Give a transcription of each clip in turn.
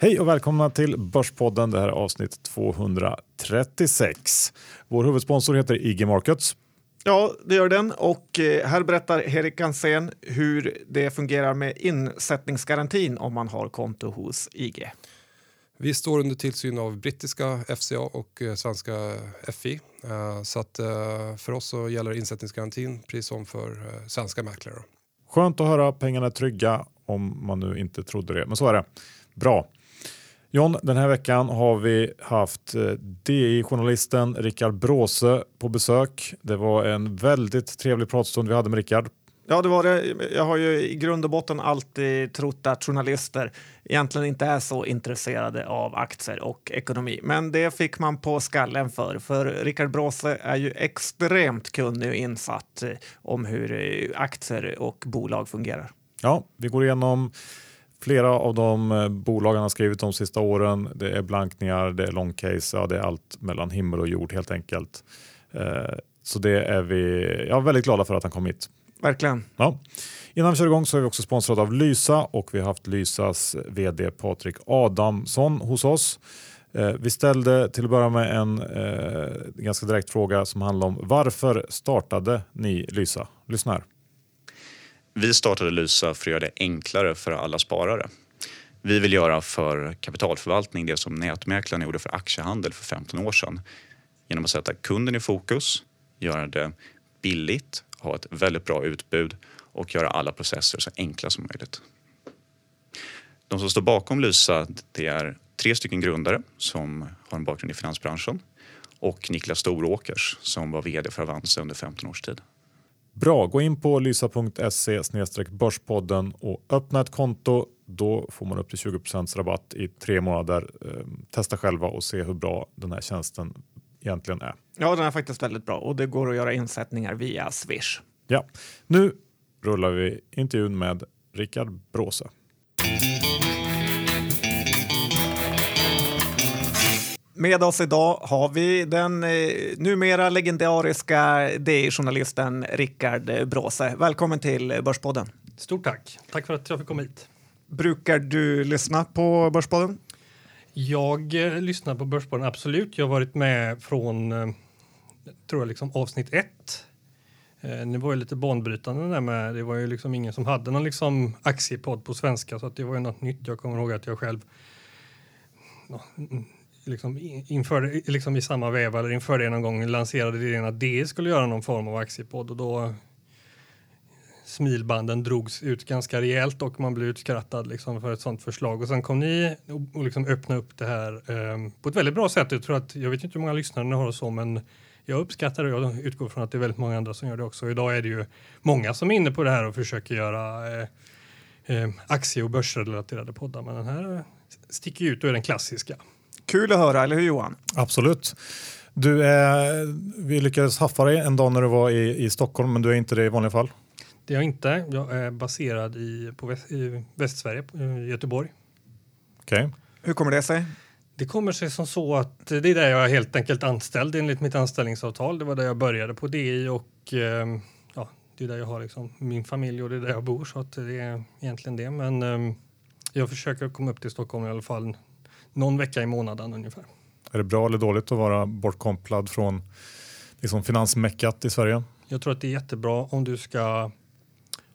Hej och välkomna till Börspodden. Det här är avsnitt 236. Vår huvudsponsor heter IG Markets. Ja, det gör den. Och eh, här berättar Erik Hansén hur det fungerar med insättningsgarantin om man har konto hos IG. Vi står under tillsyn av brittiska FCA och eh, svenska FI. Eh, så att för oss så gäller insättningsgarantin precis som för svenska mäklare. Skönt att höra. Pengarna är trygga om man nu inte trodde det. Men så är det. Bra. John, den här veckan har vi haft eh, DI-journalisten Rickard Bråse på besök. Det var en väldigt trevlig pratstund vi hade med Rickard. Ja, det var det. Jag har ju i grund och botten alltid trott att journalister egentligen inte är så intresserade av aktier och ekonomi. Men det fick man på skallen för, för Rickard Bråse är ju extremt kunnig och insatt eh, om hur eh, aktier och bolag fungerar. Ja, vi går igenom Flera av de eh, bolagen har skrivit de sista åren. Det är blankningar, det är long case, ja, det är allt mellan himmel och jord helt enkelt. Eh, så det är vi ja, väldigt glada för att han kom hit. Verkligen. Ja. Innan vi kör igång så är vi också sponsrade av Lysa och vi har haft Lysas vd Patrik Adamsson hos oss. Eh, vi ställde till att börja med en eh, ganska direkt fråga som handlar om varför startade ni Lysa? Lyssna här. Vi startade Lysa för att göra det enklare för alla sparare. Vi vill göra för kapitalförvaltning det som nätmäklaren gjorde för aktiehandel för 15 år sedan. Genom att sätta kunden i fokus, göra det billigt, ha ett väldigt bra utbud och göra alla processer så enkla som möjligt. De som står bakom Lysa det är tre stycken grundare som har en bakgrund i finansbranschen och Niklas Storåkers som var VD för Avanza under 15 års tid. Bra, gå in på lysa.se börspodden och öppna ett konto. Då får man upp till 20 rabatt i tre månader. Ehm, testa själva och se hur bra den här tjänsten egentligen är. Ja, den är faktiskt väldigt bra och det går att göra insättningar via Swish. Ja, nu rullar vi intervjun med Rickard Bråse. Med oss idag har vi den eh, numera legendariska DI-journalisten Rickard Bråse. Välkommen till Börspodden. Stort tack. Tack för att jag fick komma hit. Brukar du lyssna på Börspodden? Jag eh, lyssnar på Börspodden, absolut. Jag har varit med från eh, tror jag liksom avsnitt ett. Eh, det var ju lite banbrytande där med. Det var ju liksom ingen som hade någon liksom aktiepodd på svenska så att det var ju något nytt. Jag kommer ihåg att jag själv liksom inför, liksom i samma veva eller inför det någon gång lanserade idén att DI skulle göra någon form av aktiepodd och då smilbanden drogs ut ganska rejält och man blev utskrattad liksom för ett sånt förslag. Och sen kom ni och, och liksom öppna upp det här eh, på ett väldigt bra sätt. Jag, tror att, jag vet inte hur många lyssnare ni har och så, men jag uppskattar det och jag utgår från att det är väldigt många andra som gör det också. Idag är det ju många som är inne på det här och försöker göra eh, eh, aktie och börsrelaterade poddar, men den här sticker ut och är den klassiska. Kul att höra, eller hur Johan? Absolut. Du är, vi lyckades haffa dig en dag när du var i, i Stockholm, men du är inte det i vanliga fall? Det är jag inte. Jag är baserad i, på väst, i Västsverige, i Göteborg. Okay. Hur kommer det sig? Det kommer sig som så att det är där jag är helt enkelt anställd enligt mitt anställningsavtal. Det var där jag började på DI och eh, ja, det är där jag har liksom min familj och det är där jag bor så att det är egentligen det. Men eh, jag försöker komma upp till Stockholm i alla fall någon vecka i månaden ungefär. Är det bra eller dåligt att vara bortkopplad från liksom finansmeckat i Sverige? Jag tror att det är jättebra om du ska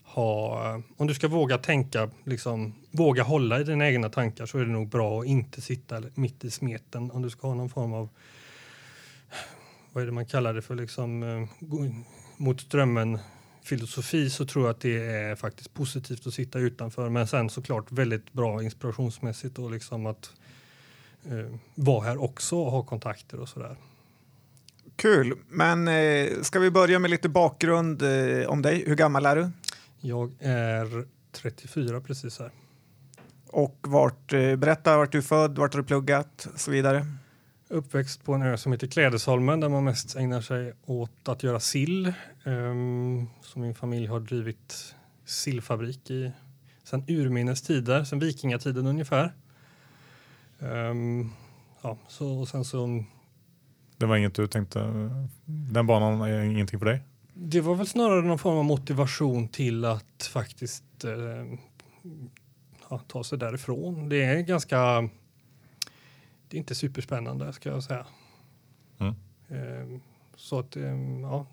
ha, om du ska våga tänka, liksom, våga hålla i dina egna tankar så är det nog bra att inte sitta mitt i smeten om du ska ha någon form av, vad är det man kallar det för, liksom, eh, mot strömmen filosofi så tror jag att det är faktiskt positivt att sitta utanför. Men sen såklart väldigt bra inspirationsmässigt och liksom att eh, vara här också och ha kontakter och sådär. Kul, men eh, ska vi börja med lite bakgrund eh, om dig? Hur gammal är du? Jag är 34 precis här. Och vart, eh, berätta vart du är född, vart har du pluggat och så vidare. Uppväxt på en ö som heter Klädesholmen där man mest ägnar sig åt att göra sill. Um, så min familj har drivit sillfabrik i sedan urminnes tider, sedan vikingatiden ungefär. Um, ja, så, och sen så... Det var inget du tänkte, den banan är ingenting för dig? Det var väl snarare någon form av motivation till att faktiskt eh, ja, ta sig därifrån. Det är ganska... Det är inte superspännande ska jag säga. Mm. Eh, så att, eh, ja.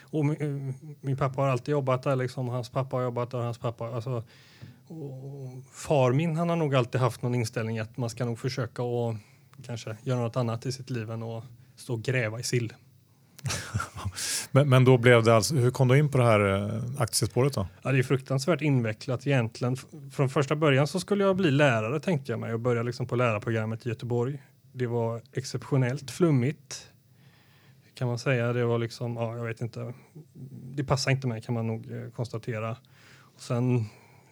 Och min, min pappa har alltid jobbat där, liksom. hans pappa har jobbat där, hans pappa. Alltså, och far min han har nog alltid haft någon inställning att man ska nog försöka och kanske göra något annat i sitt liv än att stå och gräva i sill. Men, men då blev det alltså, hur kom du in på det här eh, aktiespåret då? Ja, det är fruktansvärt invecklat egentligen. Från första början så skulle jag bli lärare tänkte jag mig och börja liksom på lärarprogrammet i Göteborg. Det var exceptionellt flummigt kan man säga. Det var liksom, ja, jag vet inte. Det passar inte mig kan man nog eh, konstatera. Och sen,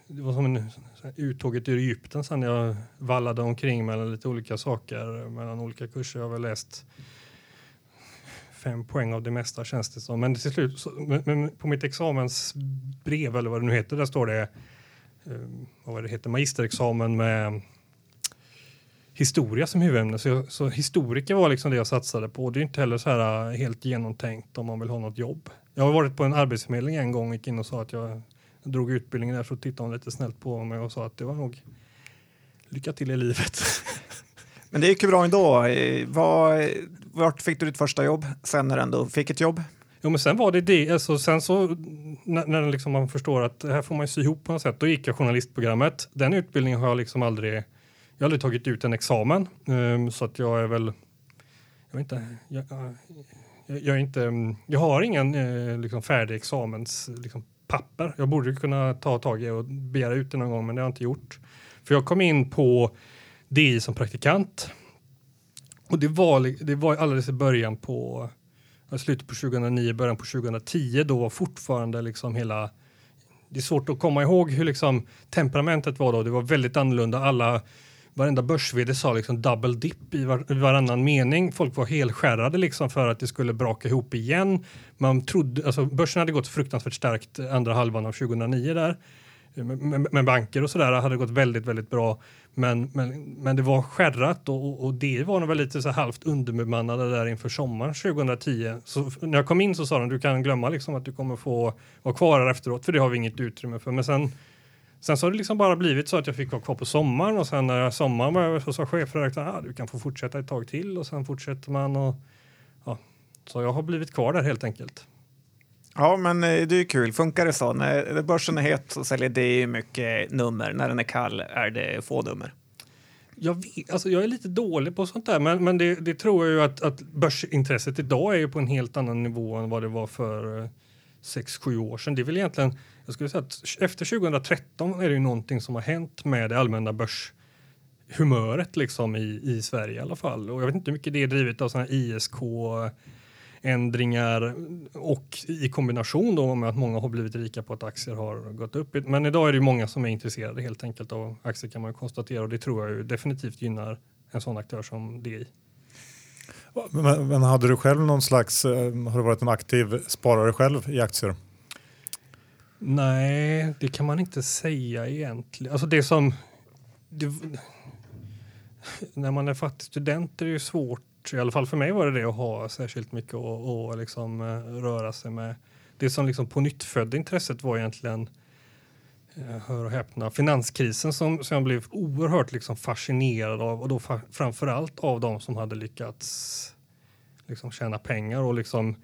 det var som en uttåget ur Egypten sen jag vallade omkring mellan lite olika saker, mellan olika kurser. Jag har väl läst fem poäng av det mesta känns det som. Men till slut, så, men, på mitt examensbrev eller vad det nu heter, där står det ehm, vad det heter, magisterexamen med historia som huvudämne. Så, jag, så historiker var liksom det jag satsade på. Det är inte heller så här eh, helt genomtänkt om man vill ha något jobb. Jag har varit på en arbetsförmedling en gång och gick in och sa att jag drog utbildningen där så tittade hon lite snällt på mig och sa att det var nog lycka till i livet. Men det gick ju bra ändå. Eh, Var, vart fick du ditt första jobb sen när du ändå fick ett jobb? Jo, men sen var det det. Alltså, sen så när, när liksom man förstår att det här får man ju sy ihop på något sätt. Då gick jag journalistprogrammet. Den utbildningen har jag liksom aldrig. Jag har aldrig tagit ut en examen Ehm, så att jag är väl. Jag vet inte. Jag, jag, jag är inte. Jag har ingen eh, liksom färdig examens liksom, papper. Jag borde kunna ta tag i och begära ut det någon gång, men det har jag inte gjort. För jag kom in på DI som praktikant. Och det var, det var alldeles i början på i slutet på 2009, början på 2010, då var fortfarande liksom hela... Det är svårt att komma ihåg hur liksom temperamentet var då. Det var väldigt annorlunda. Alla, varenda börs sa liksom double dip i, var, i varannan mening. Folk var helskärrade liksom för att det skulle braka ihop igen. Man trodde, alltså börsen hade gått fruktansvärt starkt andra halvan av 2009 där. Eh, med, med, med banker och sådär hade gått väldigt, väldigt bra. Men, men, men det var skärrat och, och- och det var nog väl lite så halvt underbemannade där inför sommaren 2010. Så när jag kom in så sa de du kan glömma liksom att du kommer få vara kvar här efteråt för det har vi inget utrymme för. Men sen, sen så har det liksom bara blivit så att jag fick vara kvar på sommaren och sen när sommaren var över så sa chefredaktören ah, du kan få fortsätta ett tag till och sen fortsätter man och ja. Så jag har blivit kvar där helt enkelt. Ja, men eh, det är kul. Funkar det så? När börsen är het så säljer det mycket nummer. När den är kall är det få nummer. Jag, vet, alltså jag är lite dålig på sånt där, men, men det, det tror jag ju att, att börsintresset idag är ju på en helt annan nivå än vad det var för 6-7 år sedan. Det är väl egentligen, jag skulle säga att efter 2013 är det ju någonting som har hänt med det allmänna börshumöret liksom i, i Sverige i alla fall. Och jag vet inte hur mycket det är drivet av sådana ISK ändringar och i kombination då med att många har blivit rika på att aktier har gått upp. Men idag är det ju många som är intresserade helt enkelt av aktier kan man konstatera och det tror jag ju definitivt gynnar en sån aktör som DI. Men, men hade du själv någon slags, eh, har du varit en aktiv sparare själv i aktier? Nej, det kan man inte säga egentligen. Alltså det som... Det, när man är fattig student är det ju svårt, i alla fall för mig var det det, att ha särskilt mycket att liksom, eh, röra sig med. Det som liksom på nytt födde intresset var egentligen, eh, hör och häpna, finanskrisen som, som jag blev oerhört liksom fascinerad av och då fa framför allt av de som hade lyckats liksom tjäna pengar och liksom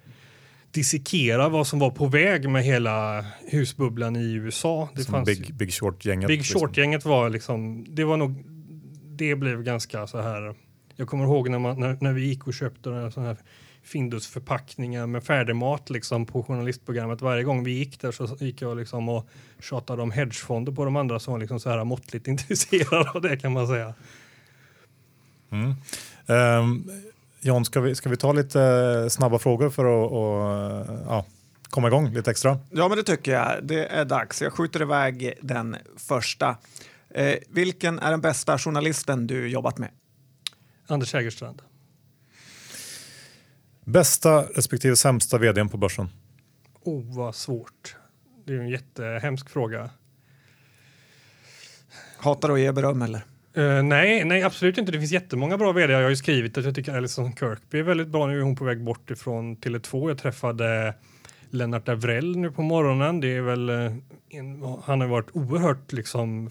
dissekera vad som var på väg med hela husbubblan i USA. Det Som fanns Big, Big Short-gänget? Big liksom. Short-gänget var liksom, det var nog, det blev ganska så här, jag kommer ihåg när, man, när, när vi gick och köpte sådana här Findus-förpackningar med färdigmat liksom på journalistprogrammet. Varje gång vi gick där så gick jag liksom och tjatade om hedgefonder på de andra som var liksom så här måttligt intresserade av det kan man säga. Mm. Ehm, John, ska vi, ska vi ta lite eh, snabba frågor för att och, ja, komma igång lite extra? Ja, men det tycker jag. Det är dags. Jag skjuter iväg den första. Eh, vilken är den bästa journalisten du jobbat med? Anders Hägerstrand. Bästa respektive sämsta vdn på börsen? Oh, vad svårt. Det är en jättehemsk fråga. Hatar att ge beröm eller? Eh, nej, nej, absolut inte. Det finns jättemånga bra vd. Jag har ju skrivit att jag tycker Alison Kirkby är väldigt bra. Nu är hon på väg bort ifrån Tele2. Jag träffade Lennart Avrell nu på morgonen. Det är väl, eh, en, han har varit oerhört liksom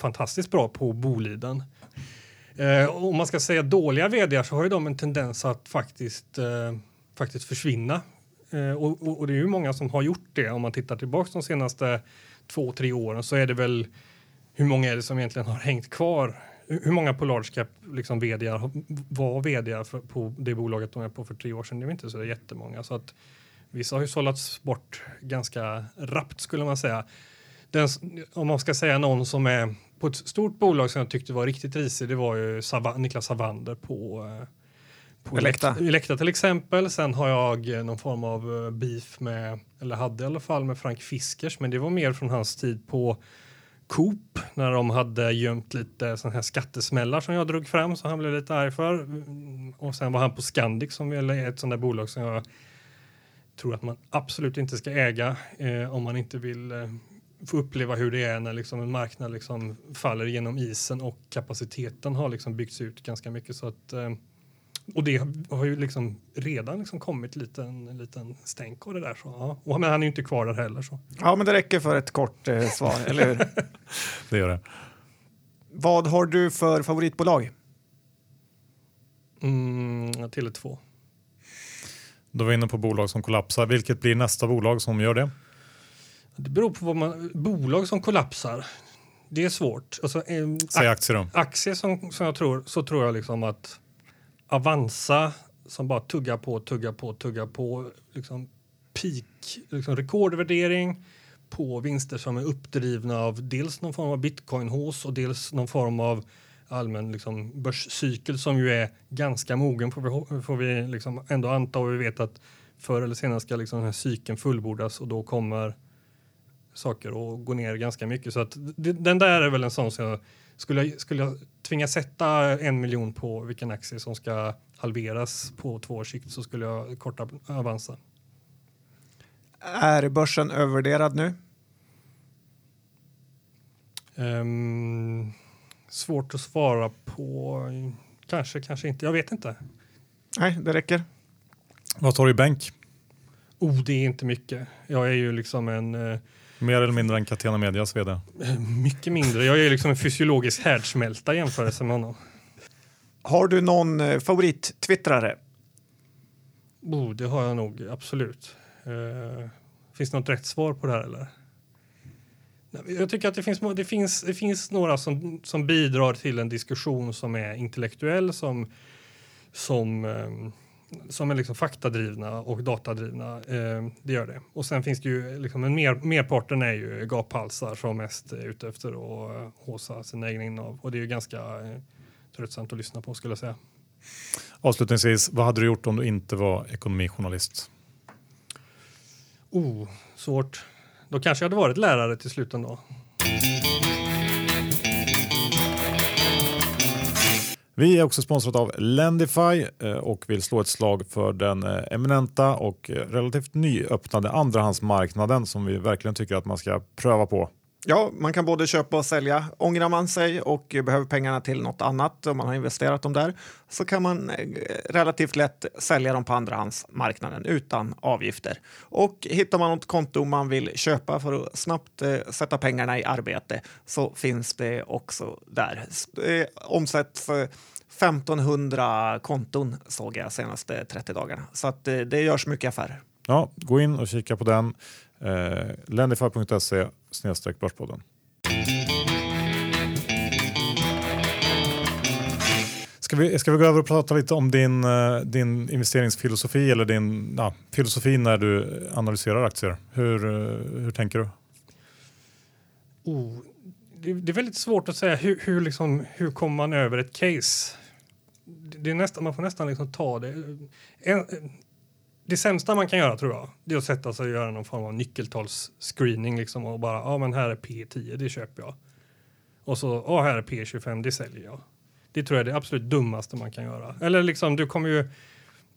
fantastiskt bra på Boliden. Eh, om man ska säga dåliga vd så har ju de en tendens att faktiskt, eh, faktiskt försvinna. Eh, och, och, och, det är ju många som har gjort det. Om man tittar tillbaka de senaste två, tre åren så är det väl hur många är det som egentligen har hängt kvar? Hur många på large cap liksom vd var vd på det bolaget de är på för tre år sedan? Det är inte så jättemånga. Så att vissa har ju sållats bort ganska rappt skulle man säga. Den, om man ska säga någon som är på ett stort bolag som jag tyckte var riktigt risig, det var ju Sav Niklas Savander på, eh, på Elekta. Elekta till exempel. Sen har jag eh, någon form av eh, beef med, eller hade i alla fall med Frank Fiskers, men det var mer från hans tid på Coop när de hade gömt lite sådana här skattesmällar som jag drog fram så han blev lite arg för. Mm, och sen var han på Scandic som är ett sånt där bolag som jag tror att man absolut inte ska äga eh, om man inte vill eh, få uppleva hur det är när liksom en marknad liksom faller genom isen och kapaciteten har liksom byggts ut ganska mycket. Så att, eh, och det har ju liksom redan liksom kommit lite en liten stänk av det där. Så, ja. och, men han är ju inte kvar där heller. Så. Ja, men det räcker för ett kort eh, svar, eller hur? det gör det. Vad har du för favoritbolag? Mm, Tele2. Då är vi inne på bolag som kollapsar. Vilket blir nästa bolag som gör det? Det beror på vad man... Bolag som kollapsar, det är svårt. Alltså, eh, Säg aktier då. Aktier som, som jag tror, så tror jag liksom att Avanza som bara tuggar på, tuggar på, tuggar på. Liksom peak, liksom rekordvärdering på vinster som är uppdrivna av dels någon form av bitcoin-hås och dels någon form av allmän liksom, börscykel som ju är ganska mogen får vi, får vi liksom ändå anta och vi vet att förr eller senare ska liksom den här cykeln fullbordas och då kommer saker att gå ner ganska mycket. Så att den där är väl en sån som jag skulle, jag, skulle jag tvinga sätta en miljon på vilken aktie som ska halveras på två års sikt så skulle jag korta Avanza. Är börsen övervärderad nu? Um, svårt att svara på. Kanske, kanske inte. Jag vet inte. Nej, det räcker. Vad tar du i bänk? Oh, det är inte mycket. Jag är ju liksom en uh, Mer eller mindre än Catena Medias vd? Mycket mindre. Jag är liksom en fysiologisk härdsmälta i jämförelse med honom. Har du någon eh, favorit-twittrare? Oh, det har jag nog, absolut. Uh, finns det något rätt svar på det här eller? Jag tycker att det finns, det finns, det finns några som, som bidrar till en diskussion som är intellektuell, som, som um, som är liksom faktadrivna och datadrivna. Eh, det gör det. Och sen finns det ju, liksom, en mer, merparten är ju gaphalsar som mest är ute efter att eh, håsa sina egna innehav. Och det är ju ganska eh, tröttsamt att lyssna på skulle jag säga. Avslutningsvis, vad hade du gjort om du inte var ekonomijournalist? Oh, svårt. Då kanske jag hade varit lärare till slut ändå. Vi är också sponsrat av Lendify eh, och vill slå ett slag för den eh, eminenta och eh, relativt nyöppnade andrahandsmarknaden som vi verkligen tycker att man ska pröva på. Ja, man kan både köpa och sälja. Ångrar man sig och behöver pengarna till något annat om man har investerat dem där så kan man eh, relativt lätt sälja dem på andrahandsmarknaden utan avgifter. Och hittar man något konto man vill köpa för att snabbt eh, sätta pengarna i arbete så finns det också där. Eh, Omsätts 1500 konton såg jag senaste 30 dagarna. Så att det, det görs mycket affärer. Ja, gå in och kika på den. Eh, Lendify.se snedstreck Börspodden. Ska vi, ska vi gå över och prata lite om din, eh, din investeringsfilosofi eller din ja, filosofi när du analyserar aktier? Hur, eh, hur tänker du? Oh, det, det, är väldigt svårt att säga hur, hur, liksom, hur kommer man över ett case? det är nästan, man får nästan liksom ta det. En, det sämsta man kan göra tror jag, det är att sätta sig och göra någon form av nyckeltalsscreening liksom och bara, ja men här är P10, det köper jag. Och så, ja här är P25, det säljer jag. Det tror jag är det absolut dummaste man kan göra. Eller liksom, du kommer ju,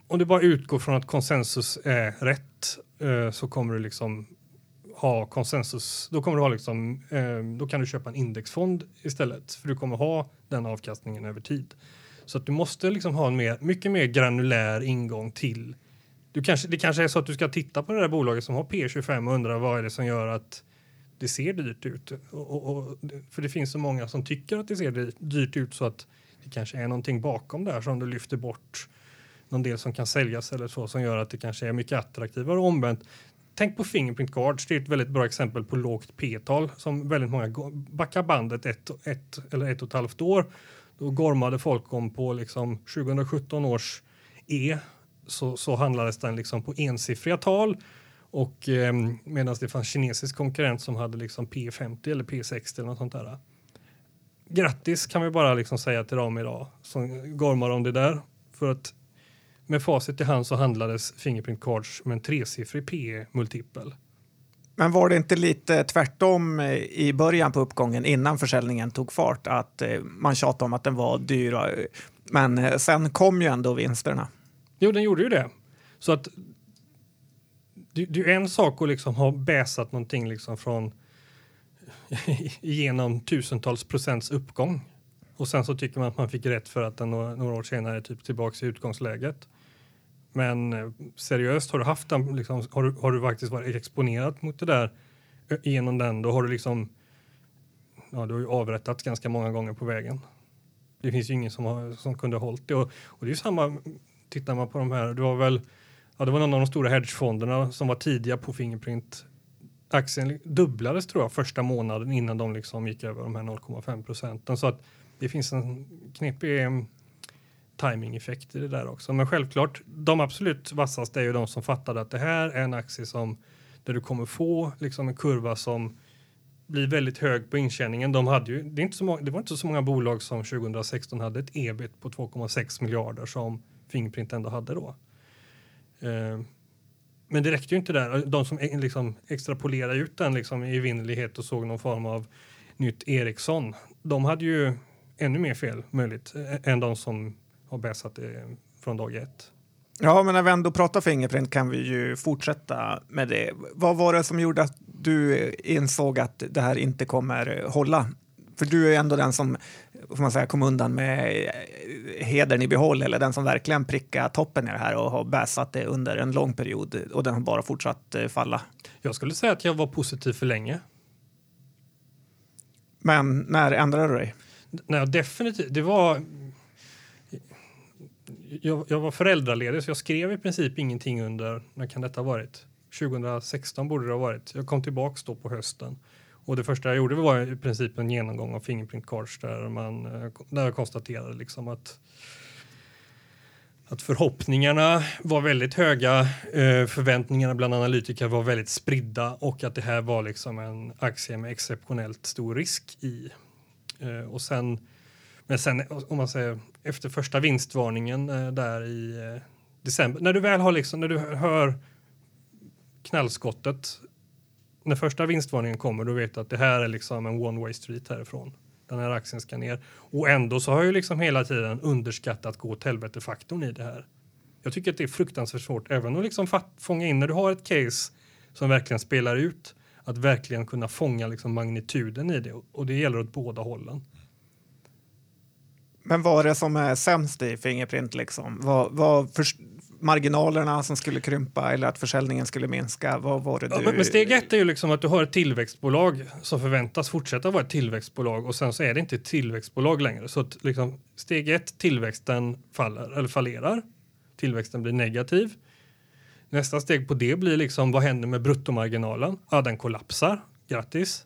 om du bara utgår från att konsensus är rätt eh, så kommer du liksom ha konsensus, då kommer du ha liksom, eh, då kan du köpa en indexfond istället för du kommer ha den avkastningen över tid. Så att du måste liksom ha en mer, mycket mer granulär ingång till du kanske, det kanske är så att du ska titta på det där bolaget som har P25 och undra vad är det som gör att det ser dyrt ut. Och, och, och, för det finns så många som tycker att det ser dyrt ut så att det kanske är någonting bakom där som du lyfter bort någon del som kan säljas eller så som gör att det kanske är mycket attraktivare och omvänt. Tänk på Fingerprint Guards, det är ett väldigt bra exempel på lågt P-tal som väldigt många backar bandet ett, ett eller ett och ett halvt år. Då gormade folk om på liksom 2017 års E så, så handlades den liksom på ensiffriga tal och eh, medan det fanns kinesisk konkurrent som hade liksom P50 eller P60 eller något sånt där. Grattis kan vi bara liksom säga till dem idag som gormar om det där. För att med facit i hand så handlades Fingerprint Cards med en tresiffrig P-multipel. Men var det inte lite tvärtom eh, i början på uppgången innan försäljningen tog fart? Att eh, man tjatade om att den var dyr. Eh, men sen kom ju ändå vinsterna. Jo, den gjorde ju det. Så att det, det är en sak att liksom ha bäsat någonting liksom från genom tusentals procents uppgång. Och sen så tycker man att man fick rätt för att den några, år senare är typ tillbaka i utgångsläget. Men eh, seriöst, har du haft den, liksom, har, du, har du faktiskt varit exponerad mot det där eh, genom den, då har du liksom ja, du har ju avrättats ganska många gånger på vägen. Det finns ju ingen som, har, som kunde ha hållit det. Och, och det är ju samma, tittar man på de här, det var väl, ja, det var någon av de stora hedgefonderna som var tidiga på Fingerprint. Aktien dubblades tror jag första månaden innan de liksom gick över de här 0,5 procenten. Så att det finns en knepig mm, timing-effekt i det där också. Men självklart, de absolut vassaste är ju de som fattade att det här är en aktie som där du kommer få liksom en kurva som blir väldigt hög på intjäningen. De hade ju, det, är inte så många, det var inte så många bolag som 2016 hade ett ebit på 2,6 miljarder som Fingerprint ändå hade då. Eh, men det räckte ju inte där. De som eh, liksom extrapolerade ut den liksom i evinnerlighet och såg någon form av nytt Ericsson, de hade ju ännu mer fel möjligt eh, än de som har bäsat det från dag ett. Ja, men när vi ändå pratar Fingerprint kan vi ju fortsätta med det. Vad var det som gjorde att du insåg att det här inte kommer hålla? För du är ändå den som får man säga, kom undan med hedern i behåll eller den som verkligen prickar toppen i det här och har bäsat det under en lång period och den har bara fortsatt eh, falla. Jag skulle säga att jag var positiv för länge. Men när ändrade du dig? Nej, definitivt. Det var jag, jag var föräldraledig så jag skrev i princip ingenting under, när kan detta ha varit? 2016 borde det ha varit. Jag kom tillbaks då på hösten. Och det första jag gjorde var i princip en genomgång av Fingerprint Cards där, man, eh, där jag konstaterade liksom att att förhoppningarna var väldigt höga, eh, förväntningarna bland analytiker var väldigt spridda och att det här var liksom en aktie med exceptionellt stor risk i. Eh, och sen men sen om man säger efter första vinstvarningen där i december, när du väl har liksom, när du hör knallskottet, när första vinstvarningen kommer, då vet du att det här är liksom en one way street härifrån. Den här aktien ska ner. Och ändå så har jag liksom hela tiden underskattat gå åt helvete-faktorn i det här. Jag tycker att det är fruktansvärt svårt, även att liksom fånga in när du har ett case som verkligen spelar ut, att verkligen kunna fånga liksom magnituden i det. Och det gäller åt båda hållen. Men vad är det som är sämst i Fingerprint? Liksom? Vad, vad marginalerna som skulle krympa eller att försäljningen skulle minska? Vad var det ja, du... men steg ett är ju liksom att du har ett tillväxtbolag som förväntas fortsätta vara ett tillväxtbolag och sen så är det inte ett tillväxtbolag längre. Så att liksom, steg ett, tillväxten faller, eller fallerar. Tillväxten blir negativ. Nästa steg på det blir liksom vad händer med bruttomarginalen? Ja, den kollapsar. Grattis.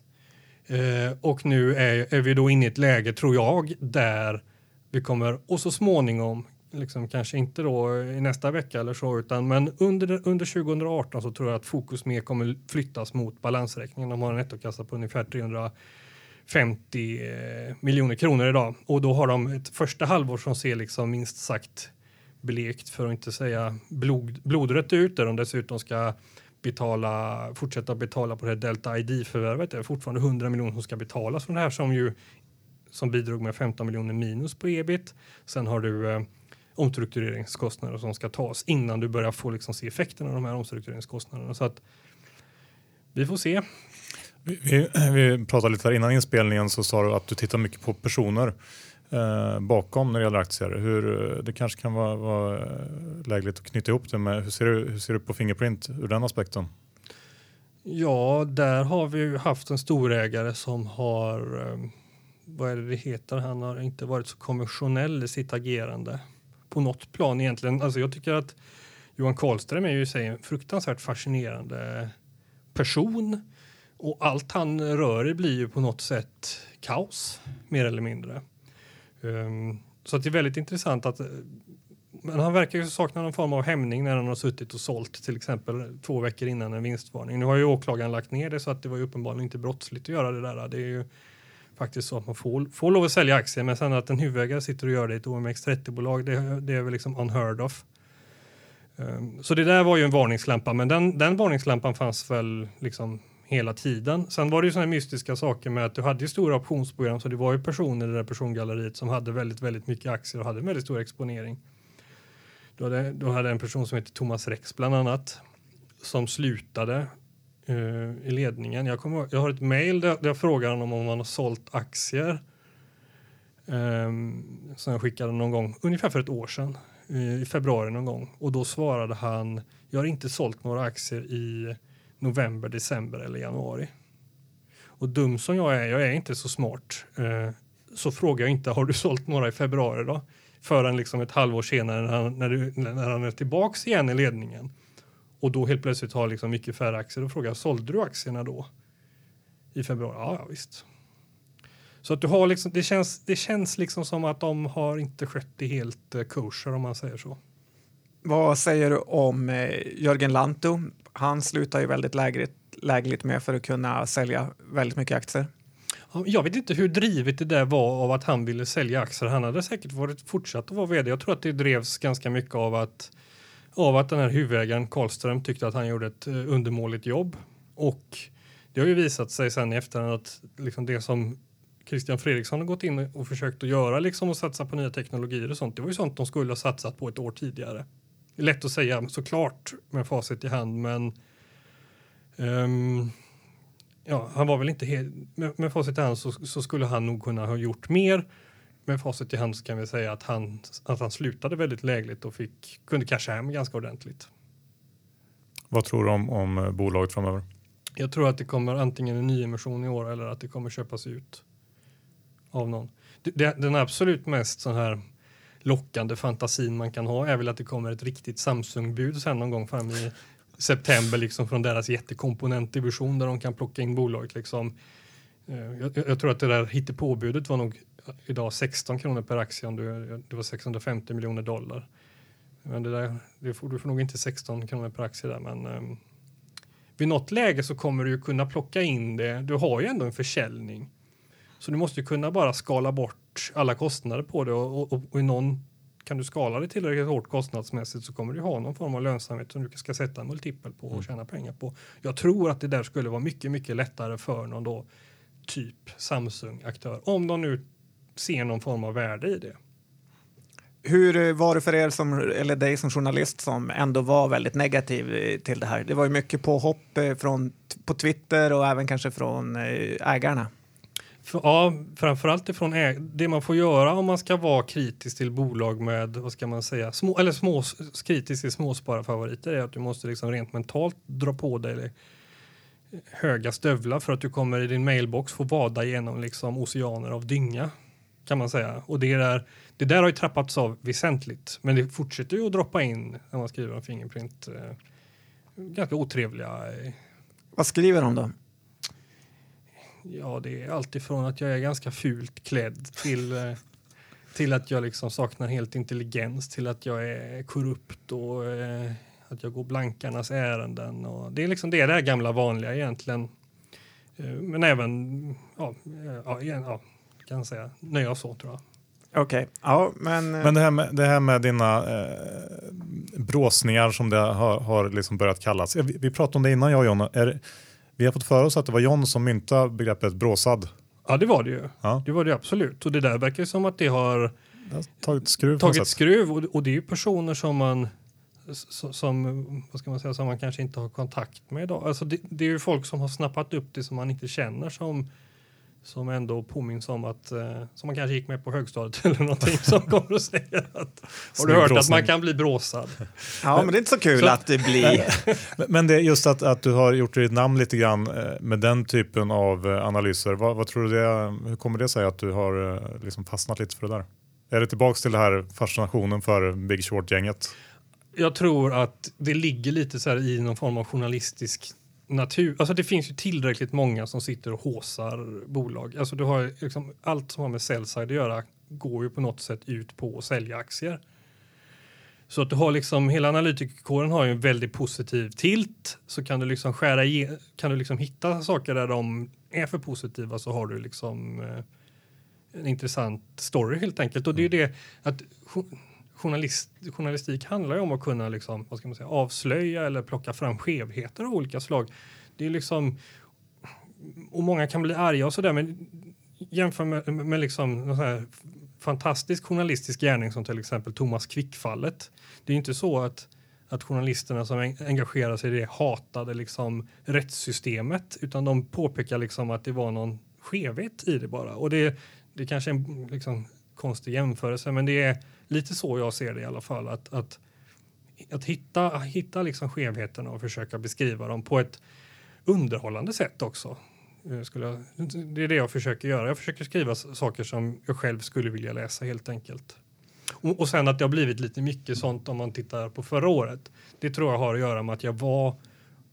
Eh, och nu är, är vi då inne i ett läge, tror jag, där vi kommer, och så småningom, liksom, kanske inte då i nästa vecka eller så, utan men under, under 2018 så tror jag att fokus mer kommer flyttas mot balansräkningen. De har en nettokassa på ungefär 350 eh, miljoner kronor idag och då har de ett första halvår som ser liksom minst sagt blekt för att inte säga blod, blodrött ut där de dessutom ska betala, fortsätta betala på det här Delta ID-förvärvet. Det är fortfarande 100 miljoner som ska betalas från det här som ju som bidrog med 15 miljoner minus på ebit. Sen har du eh, omstruktureringskostnader som ska tas innan du börjar få liksom, se effekten av de här omstruktureringskostnaderna. Så att vi får se. Vi, vi, vi pratade lite här innan inspelningen så sa du att du tittar mycket på personer eh, bakom när det gäller aktier. Hur, det kanske kan vara, vara lägligt att knyta ihop det med hur ser, du, hur ser du på Fingerprint ur den aspekten? Ja, där har vi ju haft en storägare som har, eh, vad är det det heter, han har inte varit så konventionell i sitt agerande på något plan egentligen. Alltså jag tycker att Johan Karlström är ju i sig en fruktansvärt fascinerande person och allt han rör i blir ju på något sätt kaos, mer eller mindre. Um, så det är väldigt intressant att men han verkar ju sakna någon form av hämning när han har suttit och sålt till exempel två veckor innan en vinstvarning. Nu har ju åklagaren lagt ner det så att det var ju uppenbarligen inte brottsligt att göra det där. Det är ju faktiskt så att man får, får lov att sälja aktier men sen att en huvudägare sitter och gör det i ett OMX30-bolag det, det är väl liksom unheard of. Um, så det där var ju en varningslampa men den, den varningslampan fanns väl liksom hela tiden. Sen var det ju sådana mystiska saker med att du hade ju stora optionsprogram så det var ju personer i det där persongalleriet som hade väldigt, väldigt mycket aktier och hade en väldigt stor exponering. Du hade, du hade en person som heter Thomas Rex bland annat som slutade uh, i ledningen. Jag, kommer, jag har ett mejl där, där jag frågar honom om han har sålt aktier um, som jag skickade någon gång, ungefär för ett år sedan, uh, i februari någon gång. Och då svarade han, jag har inte sålt några aktier i november, december eller januari. Och dum som jag är, jag är inte så smart, uh, så frågar jag inte, har du sålt några i februari då? förrän liksom ett halvår senare när han, när, du, när han är tillbaks igen i ledningen och då helt plötsligt har liksom mycket färre aktier och frågar sålde du aktierna då? I februari? Ja, ja visst. Så att du har liksom, det känns, det känns liksom som att de har inte skött det helt eh, kosher om man säger så. Vad säger du om eh, Jörgen Lantto? Han slutar ju väldigt lägligt, lägligt med för att kunna sälja väldigt mycket aktier. Jag vet inte hur drivet det där var av att han ville sälja aktier. Han hade säkert varit fortsatt att vara vd. Jag tror att det drevs ganska mycket av att, av att den här huvudägaren Karlström tyckte att han gjorde ett eh, undermåligt jobb. Och det har ju visat sig sen i efterhand att liksom det som Christian Fredriksson har gått in och försökt att göra liksom och satsa på nya teknologier och sånt. Det var ju sånt de skulle ha satsat på ett år tidigare. Det är lätt att säga såklart med facit i hand, men um, ja, han var väl inte helt, med, med facit i hand så, så, skulle han nog kunna ha gjort mer. Med facit i hand så kan vi säga att han, att han slutade väldigt lägligt och fick, kunde casha hem ganska ordentligt. Vad tror du om, om eh, bolaget framöver? Jag tror att det kommer antingen en nyemission i år eller att det kommer köpas ut av någon. Det, det, den absolut mest sån här lockande fantasin man kan ha är väl att det kommer ett riktigt Samsung-bud sen någon gång fram i september liksom från deras jättekomponentdivision där de kan plocka in bolaget. Liksom. Eh, jag, jag tror att det där hittepåbudet var nog idag 16 kronor per aktie om du, det var 650 miljoner dollar. Men det där, det får, du får nog inte 16 kronor per aktie där men um, vid något läge så kommer du ju kunna plocka in det. Du har ju ändå en försäljning. Så du måste ju kunna bara skala bort alla kostnader på det och, och, och i någon kan du skala det tillräckligt hårt kostnadsmässigt så kommer du ha någon form av lönsamhet som du ska sätta en multipel på och mm. tjäna pengar på. Jag tror att det där skulle vara mycket, mycket lättare för någon då typ Samsung-aktör om de nu ser någon form av värde i det. Hur var det för er som, eller dig som journalist som ändå var väldigt negativ eh, till det här? Det var ju mycket påhopp eh, från, på Twitter och även kanske från eh, ägarna. För, ja, framförallt ifrån det man får göra om man ska vara kritisk till bolag med, vad ska man säga, små, eller små, kritisk till småspararfavoriter är att du måste liksom rent mentalt dra på dig höga stövlar för att du kommer i din mailbox få vada igenom liksom oceaner av dynga kan man säga. Och det där, det där har ju trappats av väsentligt, men det fortsätter ju att droppa in när man skriver om Fingerprint. Eh, ganska otrevliga. Eh. Vad skriver de då? Ja, det är alltifrån att jag är ganska fult klädd till, eh, till att jag liksom saknar helt intelligens, till att jag är korrupt och att jag går blankarnas ärenden. Och det är liksom det, är det här gamla vanliga egentligen. Men även, ja, ja, ja kan säga, nöja så tror jag. Okej, okay. ja men... Men det här med, det här med dina eh, bråsningar som det har, har liksom börjat kallas. Vi, vi pratade om det innan jag och Jonna. Är, vi har fått för oss att det var John som myntade begreppet bråsad. Ja, det var det ju. Ja. Det var det absolut. Och det där verkar som att det har, det har tagit skruv. Tagit skruv och, och det är ju personer som man som, vad ska man säga, som man kanske inte har kontakt med idag. Alltså det, det, är ju folk som har snappat upp det som man inte känner som som ändå påminns om att eh, som man kanske gick med på högstadiet eller någonting som kommer och säger att har du hört att man kan bli bråsad? Ja, men det är inte så kul så, att det blir. men det är just att, att du har gjort ditt namn lite grann eh, med den typen av eh, analyser. Vad, vad tror du det, hur kommer det sig att du har eh, liksom fastnat lite för det där? Är det tillbaks till det här fascinationen för Big Short-gänget? Jag tror att det ligger lite så i någon form av journalistisk natur. Alltså det finns ju tillräckligt många som sitter och håsar bolag. Alltså du har liksom, allt som har med sell-side att göra går ju på något sätt ut på att sälja aktier. Så att du har liksom, hela analytikerkåren har ju en väldigt positiv tilt. Så kan du liksom skära i, kan du liksom hitta saker där de är för positiva så har du liksom eh, en intressant story helt enkelt. Och det är ju det att journalist, journalistik handlar ju om att kunna liksom, vad ska man säga, avslöja eller plocka fram skevheter av olika slag. Det är liksom, och många kan bli arga och sådär, men jämför med, med liksom någon här fantastisk journalistisk gärning som till exempel Thomas Quick-fallet. Det är inte så att, att journalisterna som engagerar sig i det hatade liksom rättssystemet, utan de påpekar liksom att det var någon skevhet i det bara. Och det, det kanske är en liksom, konstig jämförelse, men det är lite så jag ser det i alla fall. Att, att, att hitta, hitta liksom skevheterna och försöka beskriva dem på ett underhållande sätt också. Eh, skulle jag, det är det jag försöker göra. Jag försöker skriva saker som jag själv skulle vilja läsa helt enkelt. Och, och sen att det har blivit lite mycket sånt om man tittar på förra året. Det tror jag har att göra med att jag var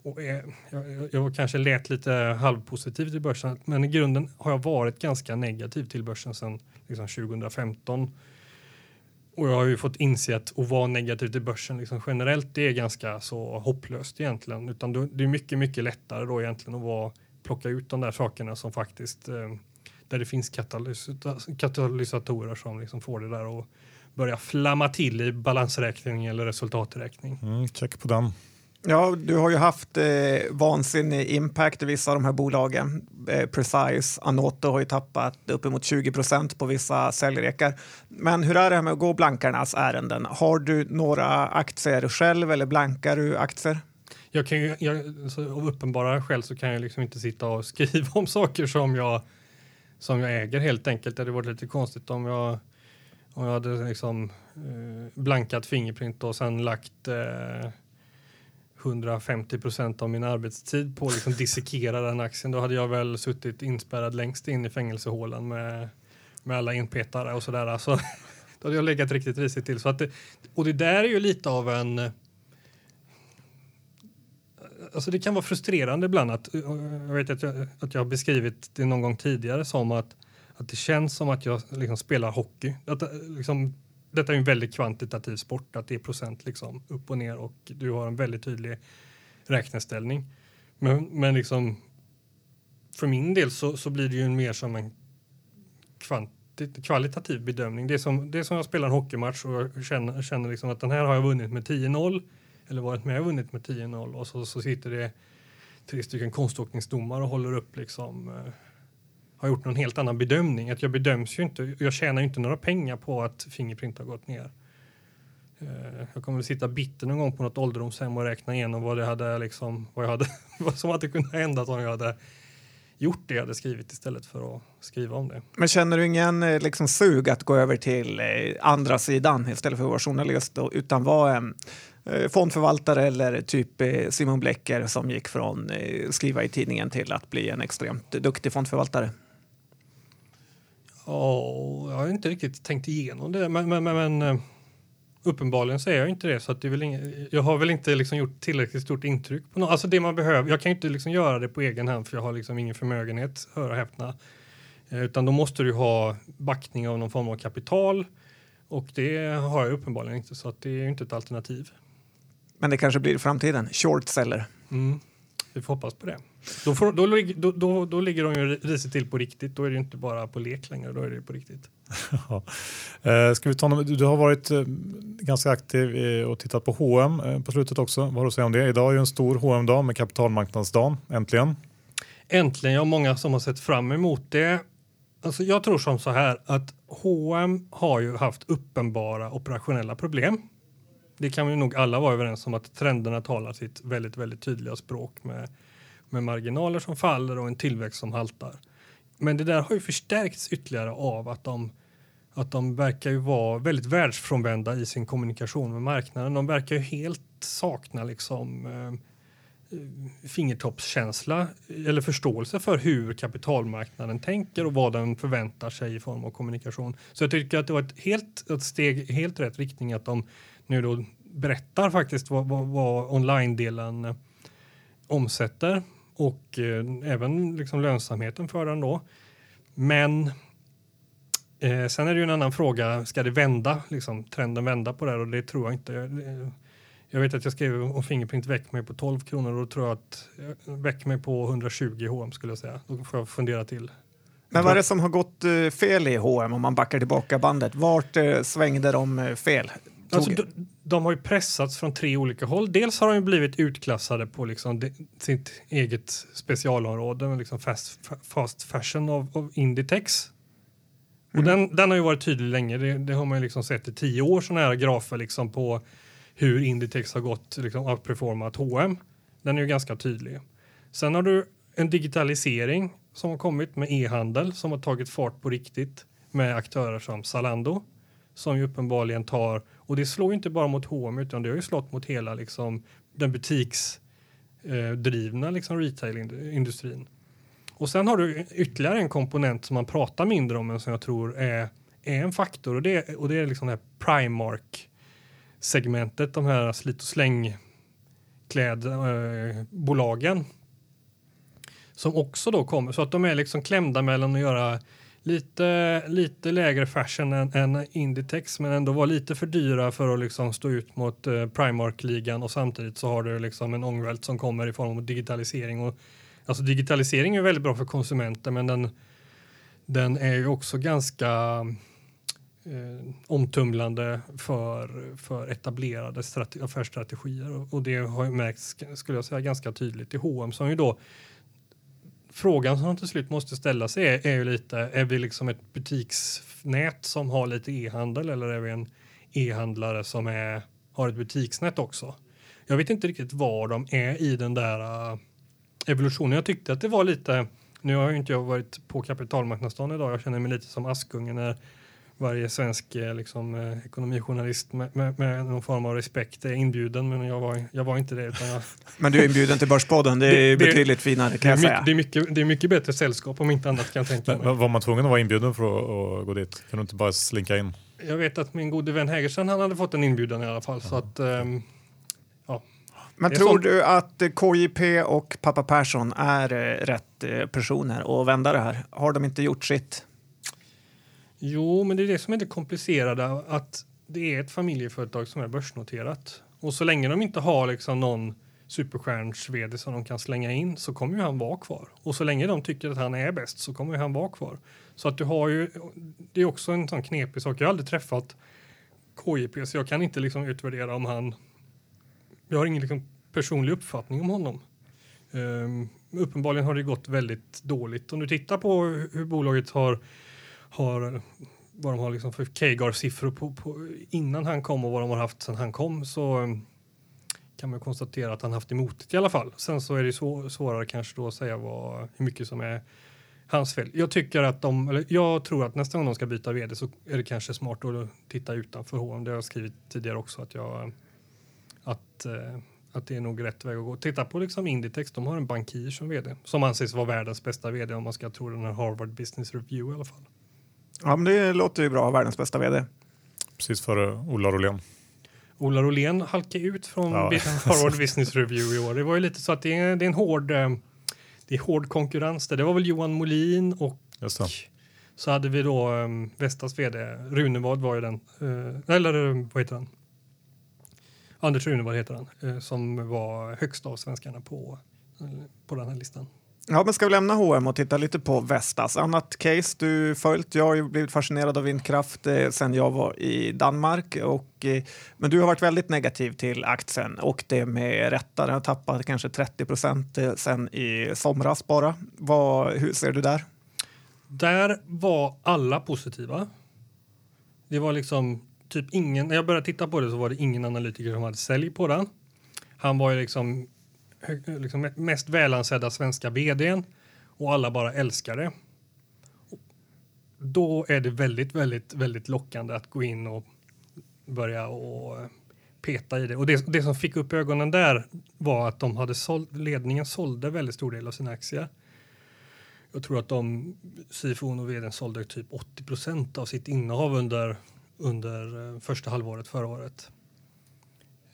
och är, jag, jag kanske lät lite halvpositiv till börsen, men i grunden har jag varit ganska negativ till börsen sedan liksom 2015 och jag har ju fått inse att att vara negativ till börsen liksom generellt det är ganska så hopplöst egentligen. Utan det är mycket, mycket lättare då egentligen att vara, plocka ut de där sakerna som faktiskt eh, där det finns katalysatorer som liksom får det där att börja flamma till i balansräkning eller resultaträkning. Mm, check på den. Ja, du har ju haft eh, vansinnig impact i vissa av de här bolagen. Eh, Precise, Anoto har ju tappat uppemot 20 procent på vissa säljrekar. Men hur är det med att gå blankarnas ärenden? Har du några aktier själv eller blankar du aktier? Jag kan ju, jag, så av uppenbara skäl så kan jag liksom inte sitta och skriva om saker som jag, som jag äger helt enkelt. Det hade varit lite konstigt om jag, om jag hade liksom, eh, blankat Fingerprint och sen lagt eh, 150 procent av min arbetstid på att liksom dissekera den aktien. Då hade jag väl suttit inspärrad längst in i fängelsehålan med, med alla inpetare och sådär. Alltså, då hade jag legat riktigt risigt till. Så att det, och det där är ju lite av en... Alltså det kan vara frustrerande ibland att jag vet att jag, att jag har beskrivit det någon gång tidigare som att, att det känns som att jag liksom spelar hockey. Att, liksom, detta är en väldigt kvantitativ sport, att det är procent liksom upp och ner och du har en väldigt tydlig räkneställning. Men, men liksom för min del så, så blir det ju mer som en kvantit, kvalitativ bedömning. Det är, som, det är som jag spelar en hockeymatch och jag känner, känner liksom att den här har jag vunnit med 10-0 eller varit med och vunnit med 10-0 och så, så sitter det tre stycken konståkningsdomare och håller upp liksom eh, har gjort någon helt annan bedömning. Att jag bedöms ju inte, jag tjänar ju inte några pengar på att Fingerprint har gått ner. Eh, jag kommer att sitta bitter någon gång på något ålderdomshem och räkna igenom vad det hade liksom, vad jag hade, vad som hade kunnat hända om jag hade gjort det jag hade skrivit istället för att skriva om det. Men känner du ingen eh, liksom, sug att gå över till eh, andra sidan istället för att vara journalist utan vara en fondförvaltare eller typ Simon Blecker som gick från skriva i tidningen till att bli en extremt duktig fondförvaltare? Ja, jag har inte riktigt tänkt igenom det, men, men, men eh, uppenbarligen så är jag inte det. Så att det är inga, jag har väl inte liksom gjort tillräckligt stort intryck på något. Alltså det man behöver. Jag kan inte liksom göra det på egen hand för jag har liksom ingen förmögenhet, höra häpna. Eh, utan då måste du ha backning av någon form av kapital och det har jag uppenbarligen inte så att det är inte ett alternativ. Men det kanske blir i framtiden, short seller. Mm. Vi får hoppas på det. Då, får, då, då, då, då ligger de ju risigt till på riktigt. Då är det inte bara på lek längre, då är det på riktigt. eh, ska vi ta du har varit eh, ganska aktiv och tittat på H&M på slutet också. Vad har du att säga om det? Idag är ju en stor hm dag med kapitalmarknadsdagen, äntligen. Äntligen, jag har många som har sett fram emot det. Alltså jag tror som så här att H&M har ju haft uppenbara operationella problem det kan vi nog alla vara överens om att trenderna talar sitt väldigt, väldigt tydliga språk med, med marginaler som faller och en tillväxt som haltar. men det där har ju förstärkts ytterligare av att de, att de verkar ju vara väldigt världsfrånvända i sin kommunikation med marknaden. De verkar ju helt sakna liksom eh, fingertoppskänsla eller förståelse för hur kapitalmarknaden tänker och vad den förväntar sig i form av kommunikation. Så jag tycker att det var ett helt ett steg helt rätt riktning att de nu då berättar faktiskt vad, vad, vad online-delen eh, omsätter och eh, även liksom lönsamheten för den då. Men eh, sen är det ju en annan fråga, ska det vända, liksom, trenden vända på det här och det tror jag inte. Jag, eh, jag vet att jag skrev om Fingerprint väck mig på 12 kronor och då tror jag att eh, väck mig på 120 H&M skulle jag säga. Då får jag fundera till. Men vad är det som har gått fel i H&M om man backar tillbaka bandet? Vart svängde de fel? Alltså, de, de, har ju pressats från tre olika håll. Dels har de blivit utklassade på liksom de, sitt eget specialområde, liksom fast, fast fashion av, av Inditex. Och mm. den, den har ju varit tydlig länge. Det, det har man ju liksom sett i tio år, sådana här grafer liksom på hur Inditex har gått liksom outperformat H&M. Den är ju ganska tydlig. Sen har du en digitalisering som har kommit med e-handel som har tagit fart på riktigt med aktörer som Zalando som ju uppenbarligen tar och det slår inte bara mot H&M utan det har ju slått mot hela liksom den butiksdrivna eh, liksom retailindustrin. Och sen har du ytterligare en komponent som man pratar mindre om men som jag tror är, är en faktor och det, och det är liksom det här Primark segmentet, de här slit och släng klädbolagen. Eh, som också då kommer, så att de är liksom klämda mellan att göra lite, lite lägre fashion än, än Inditex men ändå var lite för dyra för att liksom stå ut mot eh, Primark-ligan och samtidigt så har du liksom en ångvält som kommer i form av digitalisering. Och, alltså digitalisering är väldigt bra för konsumenter men den, den är ju också ganska eh, omtumlande för, för etablerade affärsstrategier och, och det har ju märkts, skulle jag säga, ganska tydligt i H&M som ju då frågan som till slut måste ställa sig är, är ju lite, är vi liksom ett butiksnät som har lite e-handel eller är vi en e-handlare som är, har ett butiksnät också? Jag vet inte riktigt var de är i den där uh, evolutionen. Jag tyckte att det var lite, nu har ju inte jag varit på kapitalmarknadsdagen idag, jag känner mig lite som Askungen när varje svensk eh, liksom, eh, ekonomijournalist med, med, med, någon form av respekt är inbjuden, men jag var, jag var inte det. Utan jag... men du är inbjuden till Börspodden, det är det, betydligt finare kan jag säga. Det är, mycket, det är mycket bättre sällskap om inte annat kan jag tänka mig. Var man tvungen att vara inbjuden för att, att, gå dit? Kan du inte bara slinka in? Jag vet att min gode vän Hägerstrand han hade fått en inbjudan i alla fall. Ja. Så att, um, ja. Men tror sånt. du att KJP och pappa Persson är eh, rätt personer att vända det här? Har de inte gjort sitt? Jo, men det är det som är det komplicerade. Att det är ett familjeföretag som är börsnoterat. Och så länge de inte har liksom någon superstjärns vd som de kan slänga in så kommer ju han vara kvar. Och så länge de tycker att han är bäst så kommer han vara kvar. Så att du har ju, det är också en sån knepig sak. Jag har aldrig träffat KJP så jag kan inte liksom utvärdera om han, jag har ingen liksom personlig uppfattning om honom. Um, uppenbarligen har det gått väldigt dåligt. Om du tittar på hur bolaget har har vad de har liksom för Kagar-siffror på, på, innan han kom och vad de har haft sedan han kom så mm, kan man konstatera att han haft emot det i alla fall. Sen så är det så, svårare kanske då att säga vad, hur mycket som är hans fel. Jag tycker att de, eller jag tror att nästa gång de ska byta vd så är det kanske smart att titta utanför H&M. Det har jag skrivit tidigare också att jag att, eh, att det är nog rätt väg att gå. Titta på liksom Inditex, de har en bankir som vd som anses vara världens bästa vd om man ska tro den här Harvard Business Review i alla fall. Ja, men det låter ju bra. Världens bästa vd. Precis före Ola Rolén. Ola Rolén halkade ut från ja. Harvard Business Review i år. Det var ju lite så att det är, det är en hård, eh, det är hård konkurrens där. Det var väl Johan Molin och så hade vi då um, Vestas vd Runevad var ju den, uh, eller vad heter han? Anders Runevad heter han, uh, som var högst av svenskarna på, uh, på den här listan. Ja, men ska vi lämna H&M och titta lite på Vestas? Annat case du följt. Jag har ju blivit fascinerad av vindkraft eh, sen jag var i Danmark. Och, eh, men du har varit väldigt negativ till aktien och det med rätta. Den har tappat kanske 30 procent eh, sen i somras bara. Vad, hur ser du där? Där var alla positiva. Det var liksom typ ingen, när jag började titta på det så var det ingen analytiker som hade sälj på den. Han var ju liksom liksom mest välansedda svenska vdn och alla bara älskar det. då är det väldigt, väldigt, väldigt lockande att gå in och börja och eh, peta i det. Och det, det som fick upp ögonen där var att de hade såld, ledningen sålde väldigt stor del av sina aktier. Jag tror att de, Sifon och vdn sålde typ 80 procent av sitt innehav under, under eh, första halvåret förra året.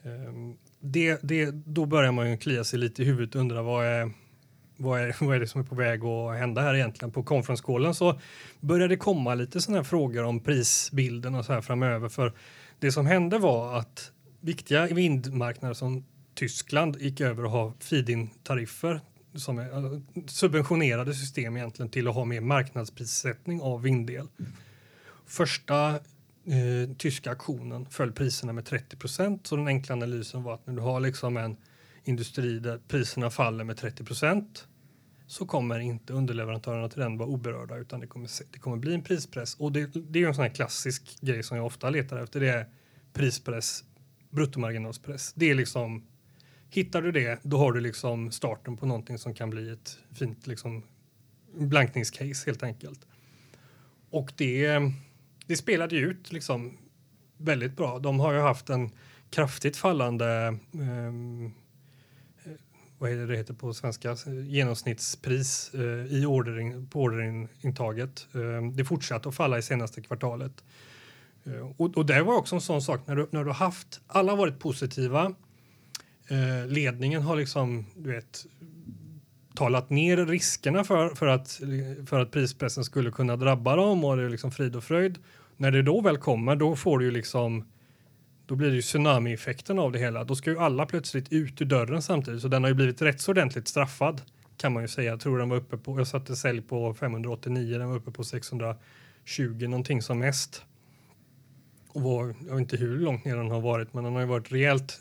Ehm, det, det, då börjar man ju klia sig lite i huvudet och undra vad är, vad är, vad är det som är på väg att hända här egentligen? På Conference så började det komma lite sådana här frågor om prisbilden och så här framöver. För det som hände var att viktiga vindmarknader som Tyskland gick över att ha feed-in-tariffer som är alltså, subventionerade system egentligen till att ha mer marknadsprissättning av vindel. Första eh, tyska aktionen föll priserna med 30 procent så den enkla analysen var att när du har liksom en industri där priserna faller med 30 procent så kommer inte underleverantörerna till den vara oberörda utan det kommer, det kommer bli en prispress. Och det, det är en sån här klassisk grej som jag ofta letar efter. Det är prispress, bruttomarginalspress. Det är liksom, hittar du det, då har du liksom starten på någonting som kan bli ett fint liksom blankningscase helt enkelt. Och det, det spelade ju ut liksom väldigt bra. De har ju haft en kraftigt fallande um, vad heter det, heter på svenska, genomsnittspris eh, i ordering, på orderintaget. Eh, det fortsatte att falla i senaste kvartalet. Eh, och, och det var också en sån sak när du, när du haft, alla har varit positiva. Eh, ledningen har liksom, du vet, talat ner riskerna för, för, att, för att prispressen skulle kunna drabba dem och det är liksom frid och fröjd. När det då väl kommer, då får du ju liksom då blir det ju tsunamieffekten av det hela. Då ska ju alla plötsligt ut ur dörren samtidigt, så den har ju blivit rätt så ordentligt straffad kan man ju säga. Jag tror den var uppe på, jag satte sälj på 589, den var uppe på 620 någonting som mest. Och var, jag vet inte hur långt ner den har varit, men den har ju varit rejält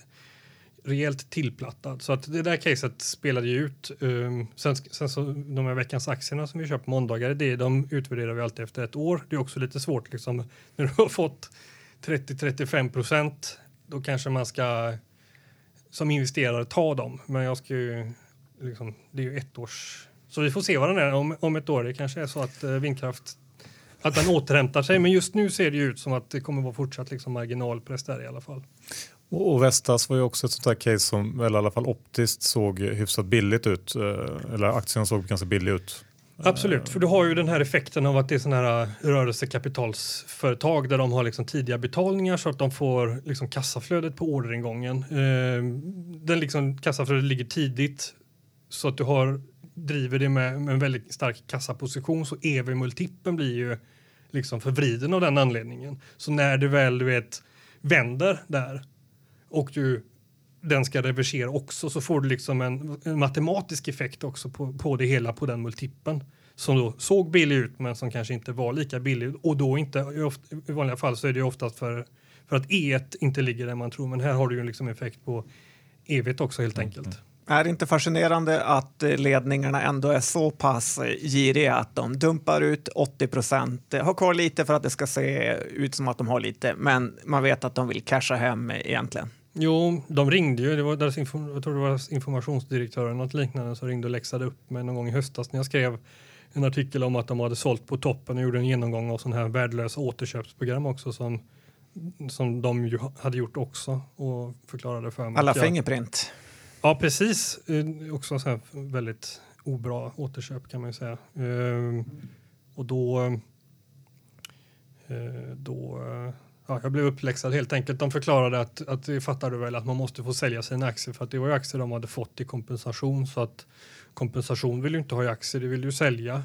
rejält tillplattad. Så att det där caset spelade ju ut. Um, sen, sen så de här veckans aktierna som vi köper på måndagar, det, de utvärderar vi alltid efter ett år. Det är också lite svårt liksom när du har fått 30-35 procent, då kanske man ska som investerare ta dem. Men jag ska ju, liksom, det är ju ett års... Så vi får se vad den är om, om ett år. Det kanske är så att eh, vindkraft att den återhämtar sig. Men just nu ser det ut som att det kommer vara fortsatt liksom marginalpress där i alla fall. Och Vestas var ju också ett sånt där case som väl i alla fall optiskt såg hyfsat billigt ut. Eh, eller aktien såg ganska billig ut. Absolut, för du har ju den här effekten av att det är sådana här eh, rörelsekapitalsföretag där de har liksom tidiga betalningar så att de får liksom kassaflödet på orderingången. Ehm, den liksom kassaflödet ligger tidigt så att du har driver det med, med en väldigt stark kassaposition så ev-multipeln blir ju liksom förvriden av den anledningen. Så när du väl du vet vänder där och du den ska reversera också så får du liksom en, en matematisk effekt också på, på det hela på den multipeln som då såg billig ut men som kanske inte var lika billig och då inte i vanliga fall så är det oftast för, för att E1 inte ligger där man tror men här har du ju liksom effekt på EV också helt enkelt. Mm. Är det inte fascinerande att eh, ledningarna ändå är så pass eh, giriga att de dumpar ut 80 procent, har kvar lite för att det ska se ut som att de har lite, men man vet att de vill casha hem egentligen? Jo, de ringde ju. Det var deras jag tror det var informationsdirektören något liknande som ringde och läxade upp mig någon gång i höstas när jag skrev en artikel om att de hade sålt på toppen och gjorde en genomgång av sådana här värdelösa återköpsprogram också som, som de ju hade gjort också och förklarade för mig. Alla Fingerprint. Ja, precis. Eh, också så här väldigt obra återköp kan man ju säga. Ehm, och då, eh, då ja, jag blev uppläxad helt enkelt. De förklarade att, att det fattade väl att man måste få sälja sina aktier för att det var ju aktier de hade fått i kompensation så att kompensation vill ju inte ha i aktier, det vill du sälja.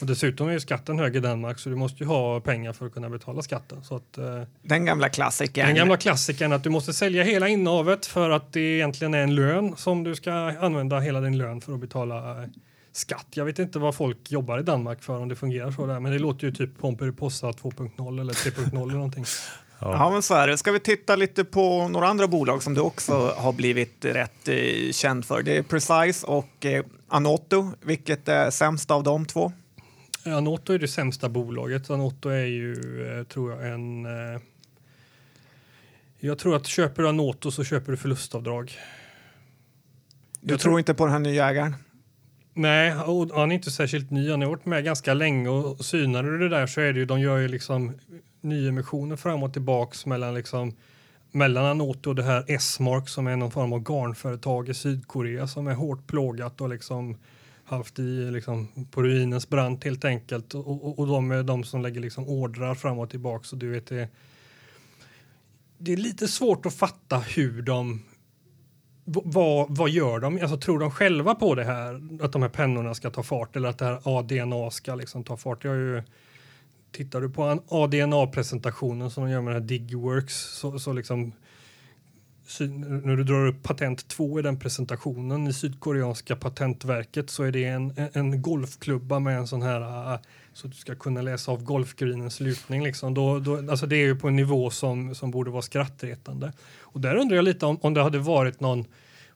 Och dessutom är ju skatten hög i Danmark så du måste ju ha pengar för att kunna betala skatten. Så att, eh, den gamla klassikern. Den gamla klassikern att du måste sälja hela innehavet för att det egentligen är en lön som du ska använda hela din lön för att betala eh, skatt. Jag vet inte vad folk jobbar i Danmark för om det fungerar så där, men det låter ju typ Pomperipossa 2.0 eller 3.0 eller någonting. Ja. ja. men så är det. Ska vi titta lite på några andra bolag som du också har blivit rätt eh, känd för? Det är Precise och eh, Anoto. Vilket är sämst av de två? Anoto är det sämsta bolaget. Anoto är ju, eh, tror jag, en... Eh, jag tror att köper du Anoto så köper du förlustavdrag. Du jag tror inte på den här nya ägaren? Nej, och han är inte särskilt ny. Han har varit med ganska länge och synar du det där så är det ju, de gör ju liksom nyemissioner fram och tillbaks mellan liksom mellan Anoto och det här S-Mark som är någon form av garnföretag i Sydkorea som är hårt plågat och liksom haft i liksom på ruinens brant helt enkelt och, och, och de är de som lägger liksom ordrar fram och tillbaks och du vet det. Det är lite svårt att fatta hur de vad, vad gör de? Alltså, tror de själva på det här, att de här pennorna ska ta fart eller att det här ADNA ska liksom ta fart? Jag ju, tittar du på ADNA-presentationen som de gör med den här Digworks så, så liksom när du drar upp patent 2 i den presentationen i sydkoreanska patentverket så är det en, en golfklubba med en sån här ah, så att du ska kunna läsa av golfgreenens lutning. Liksom. Då, då, alltså det är ju på en nivå som, som borde vara skrattretande. Och där undrar jag lite om, om det hade varit någon,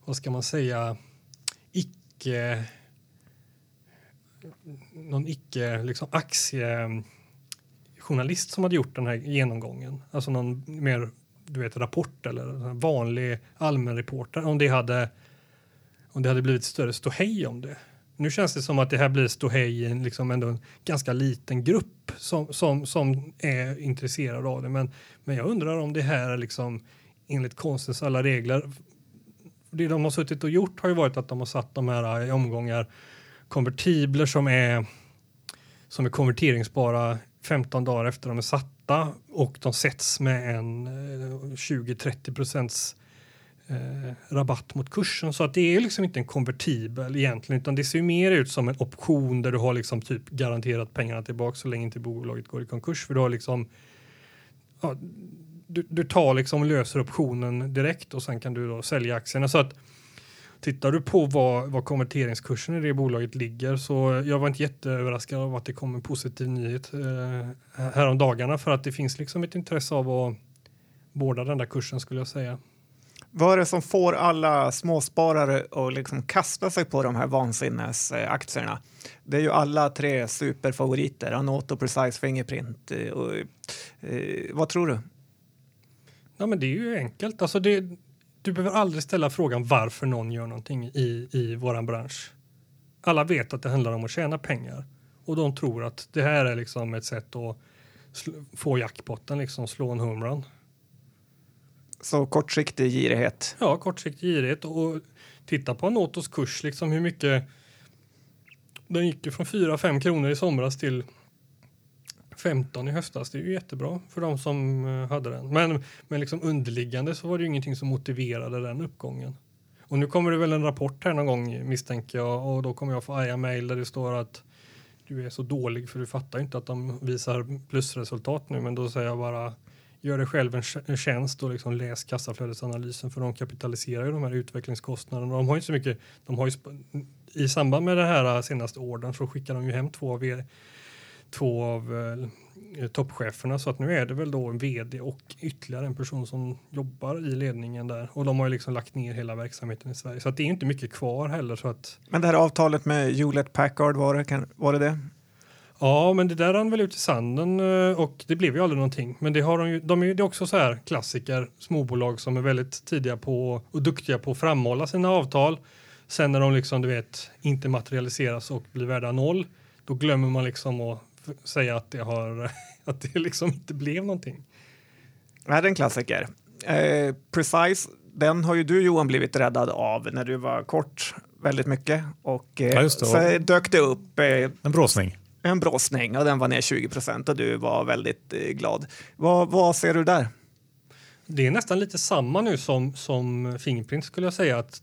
vad ska man säga, icke någon icke liksom aktiejournalist som hade gjort den här genomgången. Alltså någon mer du vet, rapport eller en vanlig allmänreporter om det hade om det hade blivit större ståhej om det. Nu känns det som att det här blir ståhej i en, liksom ändå en ganska liten grupp som, som, som är intresserad av det. Men, men jag undrar om det här är liksom enligt konstens alla regler. Det de har suttit och gjort har ju varit att de har satt de här i omgångar konvertibler som är som är konverteringsbara 15 dagar efter de är satta och de sätts med en eh, 20-30 procents eh, rabatt mot kursen. Så att det är liksom inte en konvertibel egentligen utan det ser mer ut som en option där du har liksom typ garanterat pengarna tillbaka så länge inte bolaget går i konkurs. För du har liksom ja, du, du tar liksom löser optionen direkt och sen kan du då sälja aktierna. Så att Tittar du på vad, vad konverteringskursen i det bolaget ligger så jag var inte jätteöverraskad av att det kom en positiv nyhet eh, häromdagarna för att det finns liksom ett intresse av att båda den där kursen skulle jag säga. Vad är det som får alla småsparare att liksom kasta sig på de här vansinnesaktierna? Det är ju alla tre superfavoriter, Anoto, Precise, Fingerprint. Eh, och, eh, vad tror du? Ja, men det är ju enkelt. Alltså det, du behöver aldrig ställa frågan varför någon gör någonting i, i våran bransch. Alla vet att det handlar om att tjäna pengar och de tror att det här är liksom ett sätt att få jackpotten, liksom slå en homerun. Så kortsiktig girighet? Ja, kortsiktig girighet och titta på Notos kurs, liksom hur mycket den gick ju från 4-5 kronor i somras till 15 i höstas. Det är ju jättebra för de som eh, hade den. Men, men liksom underliggande så var det ju ingenting som motiverade den uppgången. Och nu kommer det väl en rapport här någon gång misstänker jag och då kommer jag få arga mejl där det står att du är så dålig för du fattar inte att de visar plusresultat nu men då säger jag bara gör dig själv en tjänst och liksom läs kassaflödesanalysen för de kapitaliserar ju de här utvecklingskostnaderna. De har ju så mycket, de har ju i samband med den här senaste ordern så skickar de ju hem två av er två av eh, toppcheferna så att nu är det väl då en vd och ytterligare en person som jobbar i ledningen där och de har ju liksom lagt ner hela verksamheten i Sverige så att det är inte mycket kvar heller. Så att... Men det här avtalet med Hewlett Packard var det, kan, var det det? Ja, men det där rann väl ut i sanden eh, och det blev ju aldrig någonting. Men det har de ju, de är ju också så här klassiker, småbolag som är väldigt tidiga på och duktiga på att framhålla sina avtal. Sen när de liksom, du vet, inte materialiseras och blir värda noll, då glömmer man liksom att säga att det, har, att det liksom inte blev någonting. Det här är en klassiker. Eh, Precise, den har ju du Johan blivit räddad av när du var kort väldigt mycket och eh, ja, så dök det upp eh, en bråsning. En bråsning och den var ner 20 procent och du var väldigt eh, glad. Vad, vad ser du där? Det är nästan lite samma nu som, som Fingerprint skulle jag säga. att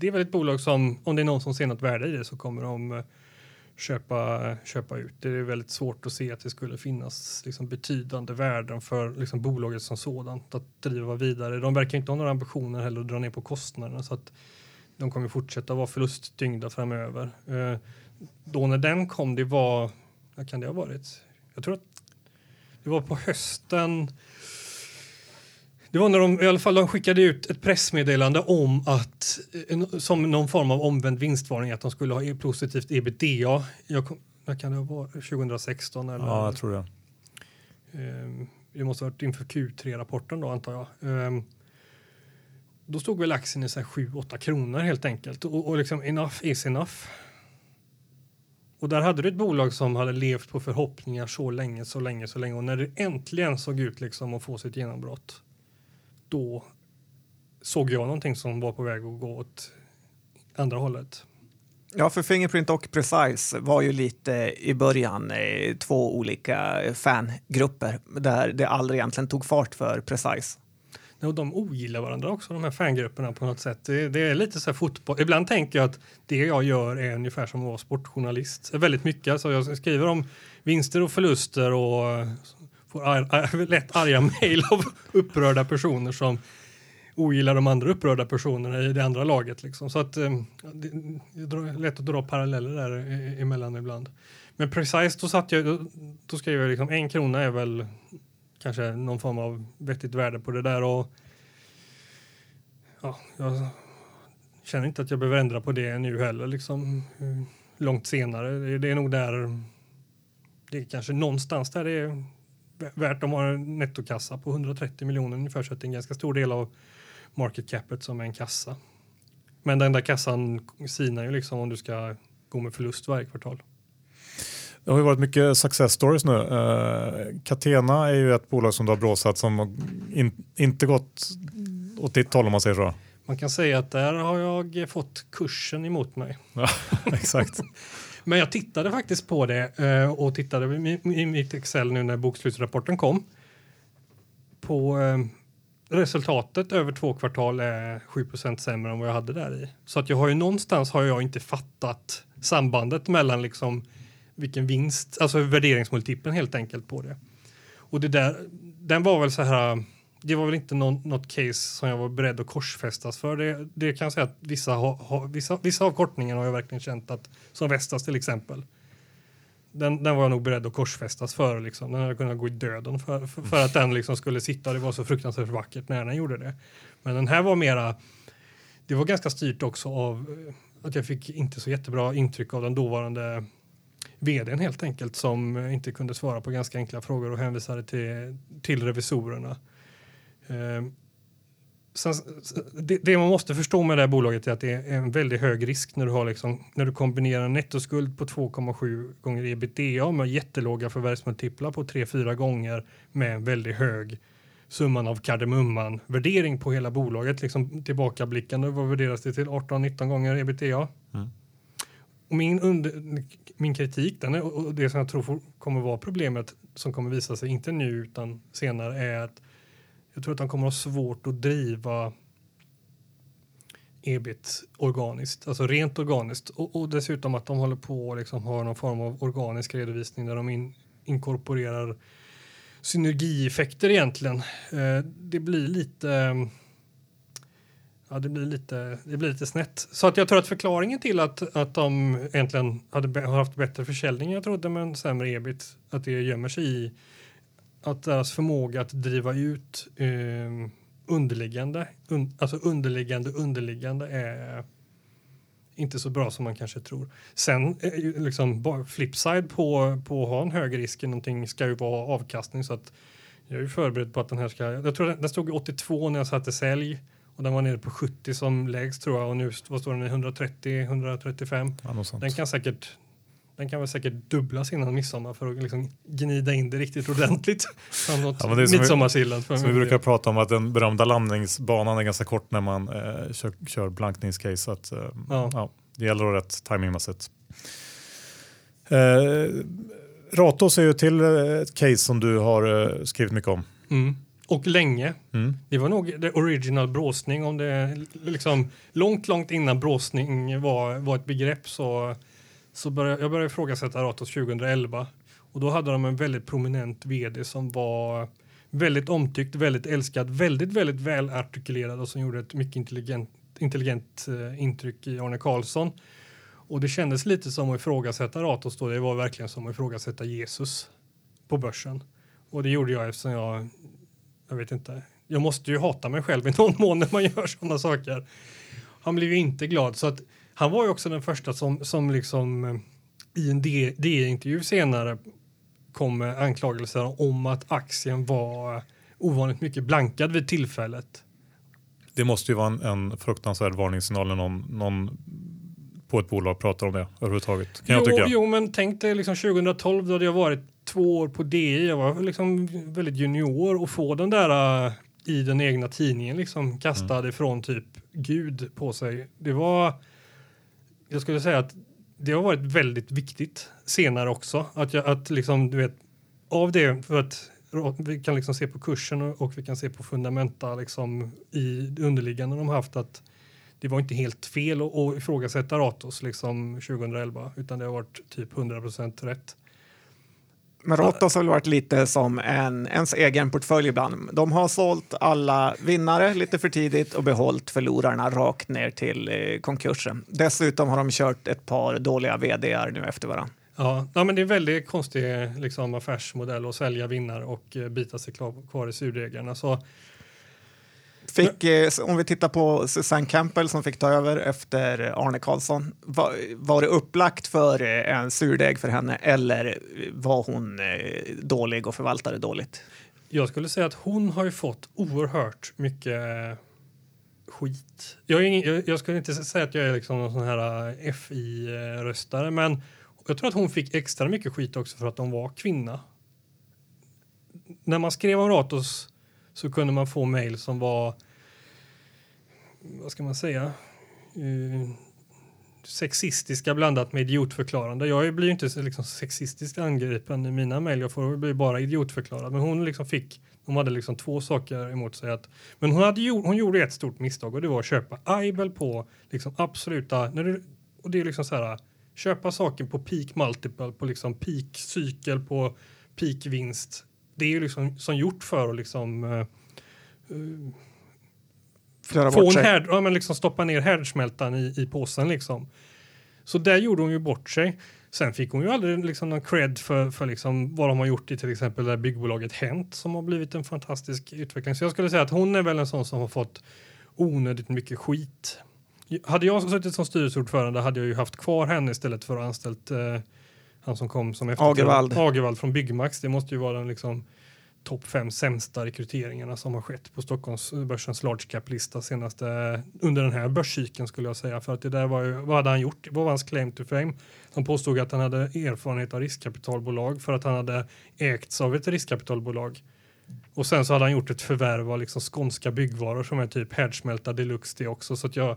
Det är väl ett bolag som om det är någon som ser något värde i det så kommer de eh, köpa, köpa ut. Det är väldigt svårt att se att det skulle finnas liksom, betydande värden för liksom, bolaget som sådant att driva vidare. De verkar inte ha några ambitioner heller att dra ner på kostnaderna så att de kommer fortsätta vara förlusttyngda framöver. Eh, då när den kom, det var, vad kan det ha varit? Jag tror att det var på hösten det var när de i alla fall de skickade ut ett pressmeddelande om att som någon form av omvänd vinstvarning att de skulle ha positivt ebitda. Jag, vad kan det vara? 2016 eller? Ja, jag tror det. Um, det måste ha varit inför Q3-rapporten då antar jag. Um, då stod väl aktien i 7-8 kronor helt enkelt och, och liksom enough is enough. Och där hade du ett bolag som hade levt på förhoppningar så länge, så länge, så länge. Och när det äntligen såg ut liksom att få sitt genombrott, då såg jag någonting som var på väg att gå åt andra hållet. Ja, för Fingerprint och Precise var ju lite i början eh, två olika fangrupper där det aldrig egentligen tog fart för Precise. Och de ogillar varandra också, de här fangrupperna på något sätt. Det, det, är lite så fotboll. Ibland tänker jag att det jag gör är ungefär som att vara sportjournalist. Väldigt mycket. Alltså jag skriver om vinster och förluster och får ar lätt arga mejl av upprörda personer som ogillar de andra upprörda personerna i det andra laget. Liksom. Så att, eh, det är lätt att dra paralleller där emellan ibland. Men Precise, då, satt jag, då, då skrev jag liksom en krona är väl kanske någon form av vettigt värde på det där. Och, ja, jag känner inte att jag behöver ändra på det nu heller, liksom, eh, långt senare. Det är nog där, det är kanske någonstans där det är värt att ha en nettokassa på 130 miljoner ungefär, så att det är en ganska stor del av market capet som är en kassa. Men den där kassan sinar ju liksom om du ska gå med förlust varje kvartal. Det har ju varit mycket success stories nu. Uh, Catena är ju ett bolag som du har bråsat som in, inte gått åt ditt håll om man säger så. Man kan säga att där har jag fått kursen emot mig. Ja, exakt. Men jag tittade faktiskt på det eh, och tittade i mitt Excel nu när bokslutsrapporten kom. På eh, resultatet över två kvartal är 7 sämre än vad jag hade där i. Så att jag har ju någonstans har jag inte fattat sambandet mellan liksom vilken vinst, alltså värderingsmultipeln helt enkelt på det. Och det där, den var väl så här, det var väl inte någon, något case som jag var beredd att korsfästas för. Det, det kan jag säga att vissa, ha, ha, vissa, vissa av kortningarna har jag verkligen känt att, som Vestas till exempel, den, den var jag nog beredd att korsfästas för. Liksom. Den hade kunnat gå i döden för, för, för att den liksom skulle sitta. Det var så fruktansvärt vackert när den gjorde det. Men den här var mera, det var ganska styrt också av eh, att jag fick inte så jättebra intryck av den dåvarande vdn helt enkelt som inte kunde svara på ganska enkla frågor och hänvisade till, till revisorerna. Eh, sen, det, det, man måste förstå med det här bolaget är att det är en väldigt hög risk när du, har liksom, när du kombinerar nettoskuld på 2,7 gånger ebitda med jättelåga förvärvsmultiplar på 3-4 gånger med en väldigt hög summan av kardemumman värdering på hela bolaget. Liksom tillbakablickande, vad värderas det till? 18-19 gånger ebitda. Mm. Och min, under, min kritik, den är, och det som jag tror kommer vara problemet som kommer visa sig, inte nu utan senare, är att jag tror att de kommer ha svårt att driva ebit organiskt, alltså rent organiskt. Och, och dessutom att de håller på och liksom har någon form av organisk redovisning där de in, inkorporerar synergieffekter egentligen. Eh, det blir lite Ja, det blir lite, det blir lite snett. Så att jag tror att förklaringen till att, att de egentligen hade har haft bättre försäljning jag trodde men sämre ebit, att det gömmer sig i att deras förmåga att driva ut eh, underliggande, un, alltså underliggande, underliggande är inte så bra som man kanske tror. Sen liksom flipside på, på att ha en hög risk i någonting ska ju vara avkastning så att jag är ju förberedd på att den här ska, jag tror den, den stod 82 när jag satte sälj och den var nere på 70 som lägst tror jag och nu vad står den i 130, 135. Ja, den kan säkert den kan väl säkert dubblas innan midsommar för att liksom gnida in det riktigt ordentligt. Framåt ja, midsommarsillen. Som vi brukar prata om att den berömda landningsbanan är ganska kort när man eh, kör, kör blankningscase. Så att, eh, ja. ja. det gäller att rätt timingmässigt. Eh, Ratos är ju till eh, ett case som du har eh, skrivit mycket om. Mm och länge. Mm. Det var nog the original bråsning. Om det liksom långt, långt innan bråsning var, var ett begrepp så, så började jag började ifrågasätta Ratos 2011 och då hade de en väldigt prominent vd som var väldigt omtyckt, väldigt älskad, väldigt, väldigt välartikulerad och som gjorde ett mycket intelligent, intelligent uh, intryck i Arne Karlsson. Och det kändes lite som att ifrågasätta Ratos då. Det var verkligen som att ifrågasätta Jesus på börsen. Och det gjorde jag eftersom jag jag vet inte. Jag måste ju hata mig själv i någon mån när man gör sådana saker. Han blev ju inte glad så att han var ju också den första som, som liksom eh, i en D-intervju senare kom med anklagelser om att aktien var ovanligt mycket blankad vid tillfället. Det måste ju vara en, en fruktansvärd varningssignal när någon, någon på ett bolag pratar om det överhuvudtaget. Kan Jo, jag tycka. jo, men tänk dig liksom 2012 då hade jag varit två år på DI. Jag var liksom väldigt junior och få den där äh, i den egna tidningen liksom kastad Mm. ifrån typ Gud på sig. Det var, jag skulle säga att det har varit väldigt viktigt senare också. Att, jag, att liksom, du vet, av det, för att vi kan liksom se på kursen och, och vi kan se på fundamenta liksom i det underliggande de har haft att det var inte helt fel att, att ifrågasätta Ratos liksom 2011 utan det har varit typ 100% rätt. Men Ratos har väl varit lite som en, ens egen portfölj ibland. De har sålt alla vinnare lite för tidigt och behållit förlorarna rakt ner till eh, konkursen. Dessutom har de kört ett par dåliga vd nu efter varandra. Ja, ja men det är en väldigt konstig liksom, affärsmodell att sälja vinnare och eh, bita sig kvar i surdegarna. Så Fick, eh, om vi tittar på Susanne Campbell som fick ta över efter Arne Karlsson. Var, var det upplagt för eh, en surdeg för henne eller var hon eh, dålig och förvaltade dåligt? jag skulle säga att hon har ju fått oerhört mycket skit. Jag, ingen, jag, jag skulle inte säga att jag är liksom någon sån här FI-röstare men jag tror att hon fick extra mycket skit också för att hon var kvinna. När man skrev om Ratos så kunde man få mejl som var vad ska man säga uh, sexistiska blandat med idiotförklarande. Jag blir ju inte liksom sexistiskt angripen i mina mejl, jag får bli bara idiotförklarad. Men hon liksom fick, hon hade liksom två saker emot sig. Att, men hon, hade, gjort- hon gjorde ett stort misstag och det var att köpa Aibel på liksom absoluta, när du, och det är liksom så här, köpa saker på peak multiple, på liksom peak cykel, på peak vinst. Det är ju liksom som gjort för att liksom Göra få en härd, ja, men liksom stoppa ner härdsmältan i, i påsen liksom. Så där gjorde hon ju bort sig. Sen fick hon ju aldrig liksom någon cred för, för liksom vad de har gjort i till exempel det här byggbolaget Hent som har blivit en fantastisk utveckling. Så jag skulle säga att hon är väl en sån som har fått onödigt mycket skit. Hade jag suttit som styrelseordförande hade jag ju haft kvar henne istället för att anställt eh, han som kom som efter Agervald. Agervald från Byggmax. Det måste ju vara den liksom topp fem sämsta rekryteringarna som har skett på Stockholmsbörsens large cap-lista senaste under den här börscykeln skulle jag säga. För att det där var ju, vad hade han gjort? Vad var hans claim to fame? Han påstod att han hade erfarenhet av riskkapitalbolag för att han hade ägts av ett riskkapitalbolag. Och sen så hade han gjort ett förvärv av liksom skånska byggvaror som är typ härdsmälta deluxe det också. Så att jag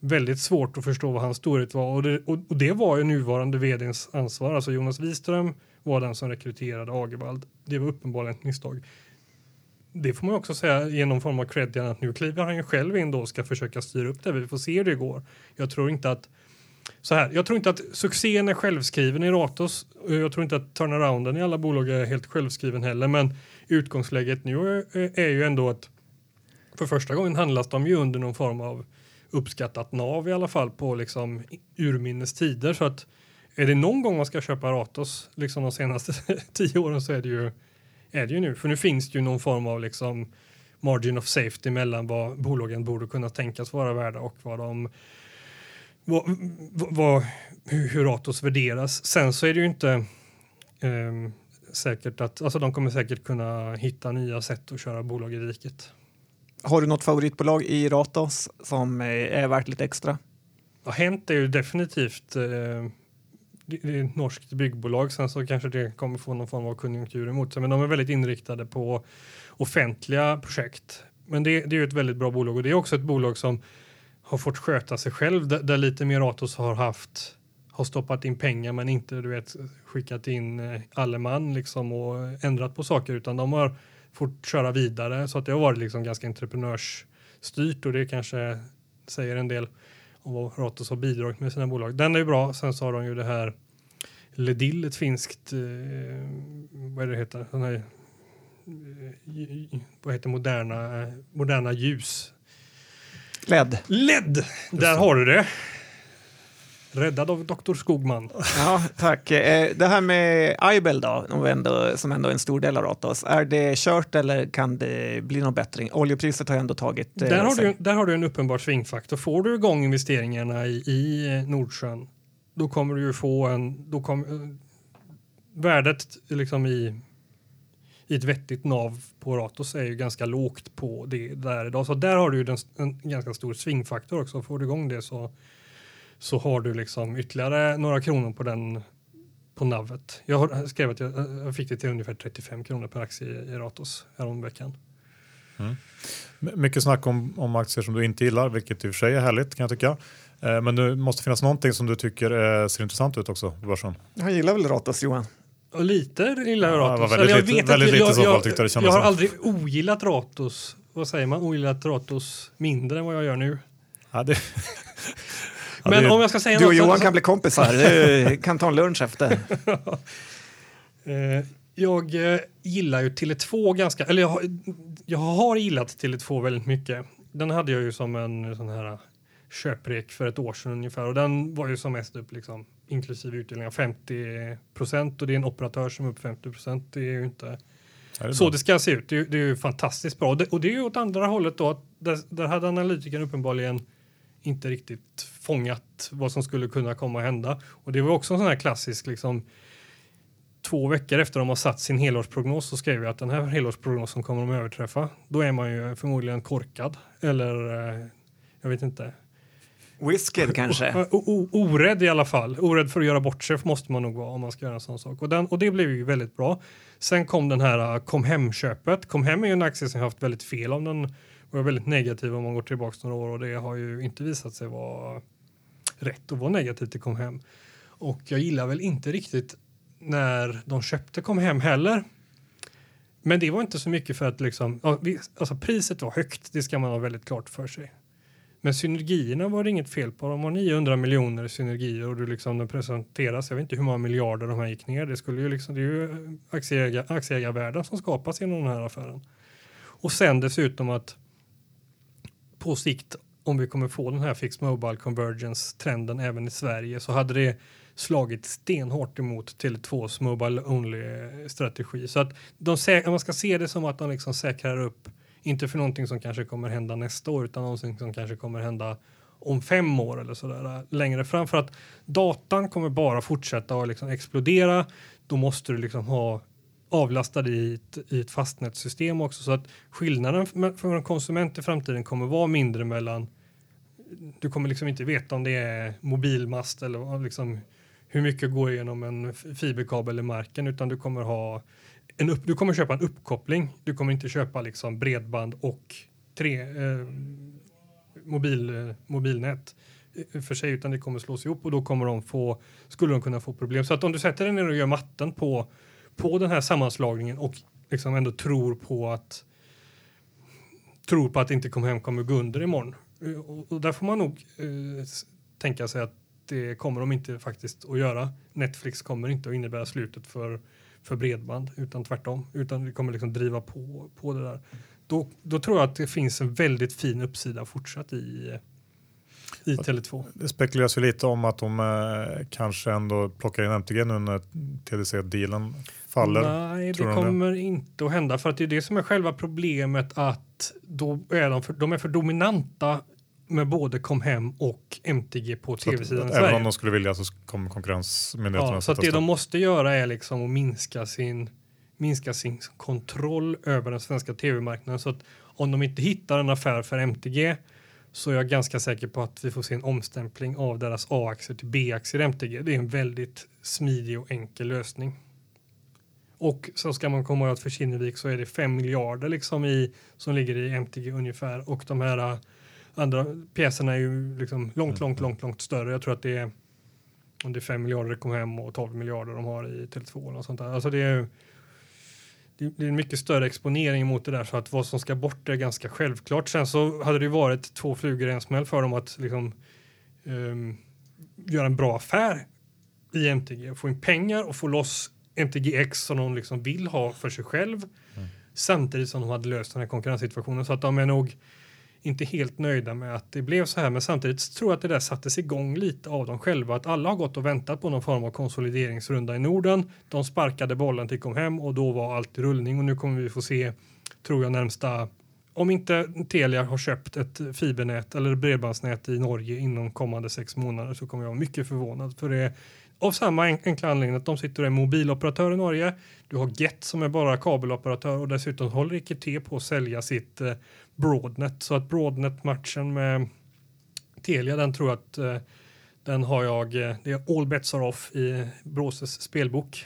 väldigt svårt att förstå vad hans storhet var. Och det, och, och det var ju nuvarande vdns ansvar. Alltså Jonas Wiström var den som rekryterade Agervald. Det var uppenbarligen ett misstag. Det får man också säga genom form av cred att nu kliver han ju själv in då och ska försöka styra upp det. Vi får se hur det går. Jag tror inte att så här, jag tror inte att succén är självskriven i Ratos. Jag tror inte att turnarounden i alla bolag är helt självskriven heller. Men utgångsläget nu är, är ju ändå att för första gången handlas de ju under någon form av uppskattat nav i alla fall på liksom urminnes tider. Så att är det någon gång man ska köpa Ratos liksom de senaste tio åren så är det ju, är det ju nu. För nu finns det ju någon form av liksom margin of safety mellan vad bolagen borde kunna tänkas vara värda och vad de vad, vad, hur, Ratos värderas. Sen så är det ju inte eh, säkert att, alltså de kommer säkert kunna hitta nya sätt att köra bolag i riket. Har du något favoritbolag i Ratos som eh, är värt lite extra? Ja, Hent är ju definitivt eh, det är ett norskt byggbolag. Sen så kanske det kommer få någon form av konjunktur emot sig. Men de är väldigt inriktade på offentliga projekt. Men det, det är ju ett väldigt bra bolag och det är också ett bolag som har fått sköta sig själv där, där lite mer Ratos har haft har stoppat in pengar men inte du vet skickat in eh, alle man liksom och ändrat på saker utan de har fått köra vidare så att det har varit liksom ganska entreprenörsstyrt och det kanske säger en del om vad Ratos har bidragit med sina bolag. Den är ju bra. Sen så har de ju det här Ledil, ett finskt, eh, vad är det heter, den här, eh, vad heter moderna, eh, moderna ljus. LED. LED! Där har du det. Räddad av Dr. Skogman. Ja, tack. Eh, Det här med Aibel då, som ändå är en stor del av Ratos. Är det kört eller kan det bli någon bättring? Oljepriset har ju ändå tagit eh, Där har, du, där har du en uppenbar svingfaktor. Får du igång investeringarna i, i Nordsjön, då kommer du ju få en... Då kom, eh, värdet liksom i, i ett vettigt nav på Ratos är ju ganska lågt på det där idag. Så där har du ju den, en ganska stor svingfaktor också. Får du igång det så, så har du liksom ytterligare några kronor på den på navet. Jag har, skrev att jag, jag fick det till ungefär 35 kronor per aktie i, Ratos häromveckan. Mm. Mycket snack om, om aktier som du inte gillar, vilket i och för sig är härligt kan jag tycka. Eh, men det måste finnas någonting som du tycker eh, ser intressant ut också på börsen. Han gillar väl Ratos, Johan? Och lite gillar jag Ratos. Ja, väldigt jag lite, vet väldigt att lite jag, så jag, tyckte det jag, kändes jag har som. aldrig ogillat Ratos. Vad säger man? Ogillat Ratos mindre än vad jag gör nu. Ja, det, Men det- om jag ska säga Du och något så- Johan kan bli kompisar. Du kan ta en lunch efter. Eh, jag eh, gillar ju Tele2 ganska, eller jag har, jag har gillat Tele2 väldigt mycket. Den hade jag ju som en sån här köprek för ett år sedan ungefär och den var ju som mest upp liksom inklusive utdelningar 50 procent och det är en operatör som är upp 50 procent. Det är ju inte är det så bra? det ska se ut. Det är, det är ju fantastiskt bra och det, och det är ju åt andra hållet då att där, där hade analytikern uppenbarligen inte riktigt fångat vad som skulle kunna komma att hända och det var också en sån här klassisk liksom två veckor efter de har satt sin helårsprognos så skrev jag att den här helårsprognosen kommer de överträffa. Då är man ju förmodligen korkad eller eh, jag vet inte. Whisked kanske. O- orädd i alla fall. Orädd för att göra bort sig måste man nog vara om man ska göra en sån sak. Och, den, och det blev ju väldigt bra. Sen kom den här uh, kom hem-köpet. Kom hem är ju en aktie som har haft väldigt fel om den var väldigt negativ om man går tillbaka några år och det har ju inte visat sig vara rätt att vara negativ till kom hem. Och jag gillar väl inte riktigt när de köpte kom hem heller. Men det var inte så mycket för att liksom, alltså priset var högt, det ska man ha väldigt klart för sig. Men synergierna var det inget fel på. De har 900 miljoner i synergier och du liksom, de presenteras, jag vet inte hur många miljarder de här gick ner. Det, skulle ju liksom, det är ju aktieägar, aktieägarvärden som skapas genom den här affären. Och sen dessutom att på sikt, om vi kommer få den här fixed mobile convergence-trenden även i Sverige, så hade det slagit stenhårt emot Tele2s mobile only-strategi. Så att de, man ska se det som att de liksom säkrar upp, inte för någonting som kanske kommer hända nästa år, utan någonting som kanske kommer hända om fem år eller sådär äh, längre fram. För att datan kommer bara fortsätta att liksom explodera. Då måste du liksom ha avlastad i ett, i ett fastnätssystem också. Så att skillnaden för en konsument i framtiden kommer vara mindre mellan du kommer liksom inte veta om det är mobilmast eller liksom hur mycket går genom en fiberkabel i marken utan du kommer ha en upp, du kommer köpa en uppkoppling. Du kommer inte köpa liksom bredband och tre eh, mobil, eh, mobilnät för sig utan det kommer slås ihop och då kommer de få skulle de kunna få problem. Så att om du sätter dig ner och gör matten på på den här sammanslagningen och liksom ändå tror på att tror på att inte kom hem kommer under imorgon. Eh, Och, och där får man nog eh, tänka sig att det kommer de inte faktiskt att göra. Netflix kommer inte att innebära slutet för, för bredband utan tvärtom. Utan det kommer liksom driva på, på det där. Då, då tror jag att det finns en väldigt fin uppsida fortsatt i, i Tele2. Det spekuleras ju lite om att de eh, kanske ändå plockar in MTG nu när TDC-dealen faller. Nej, det du det? kommer inte att hända för att det är det som är själva problemet att då är de, för, de är för dominanta med både Comhem och MTG på tv-sidan även om de skulle vilja så kommer konkurrensmyndigheterna Ja, så att det de måste göra är liksom att minska sin, minska sin kontroll över den svenska tv-marknaden. Så att om de inte hittar en affär för MTG så är jag ganska säker på att vi får se en omstämpling av deras A-aktier till B-aktier i MTG. Det är en väldigt smidig och enkel lösning. Och så ska man komma ihåg att för Kinnevik så är det 5 miljarder liksom i, som ligger i MTG ungefär och de här äh, andra pjäserna är ju liksom långt, långt, långt, långt större. Jag tror att det är om det är 5 miljarder det kom hem och 12 miljarder de har i Tele2 och sånt där. Alltså det är, det är en mycket större exponering mot det där så att vad som ska bort är ganska självklart. Sen så hade det varit två flugor i en smäll för dem att liksom ehm, göra en bra affär i MTG, få in pengar och få loss MTGX som de liksom vill ha för sig själv samtidigt som de hade löst den här konkurrenssituationen. Så att de är nog inte helt nöjda med att det blev så här. Men samtidigt tror jag att det där sattes igång lite av dem själva. Att alla har gått och väntat på någon form av konsolideringsrunda i Norden. De sparkade bollen till kom hem och då var allt i rullning. Och nu kommer vi få se tror jag närmsta om inte Telia har köpt ett fibernät eller bredbandsnät i Norge inom kommande sex månader så kommer jag vara mycket förvånad. För det av samma en- enkla anledning att de sitter och är mobiloperatör i Norge. Du har Get som är bara kabeloperatör och dessutom håller IKT på att sälja sitt eh, Broadnet så att Broadnet-matchen med Telia den tror jag att eh, Den har jag, eh, det är All Bets Are Off i Bråses spelbok.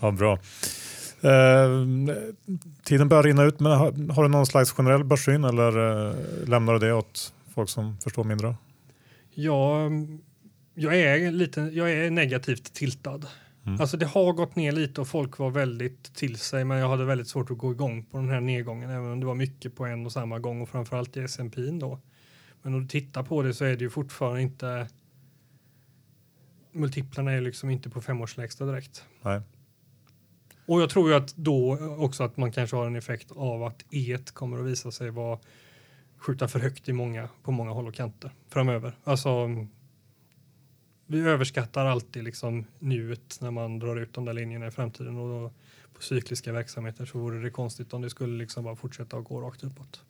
Ja, bra. Eh, tiden börjar rinna ut, men har, har, du någon slags generell börssyn eller eh, lämnar du det åt folk som förstår mindre? Ja, jag är, lite, jag är negativt tiltad. Mm. Alltså det har gått ner lite och folk var väldigt till sig men jag hade väldigt svårt att gå igång på den här nedgången även om det var mycket på en och samma gång och framförallt i S&P då. Men om du tittar på det så är det ju fortfarande inte multiplarna är liksom inte på femårslägsta direkt. Nej. Och jag tror ju att då också att man kanske har en effekt av att E kommer att visa sig vara skjuta för högt i många, på många håll och kanter framöver. Alltså, vi överskattar alltid liksom nuet när man drar ut de där linjerna i framtiden och på cykliska verksamheter så vore det konstigt om det skulle liksom bara fortsätta att gå rakt uppåt.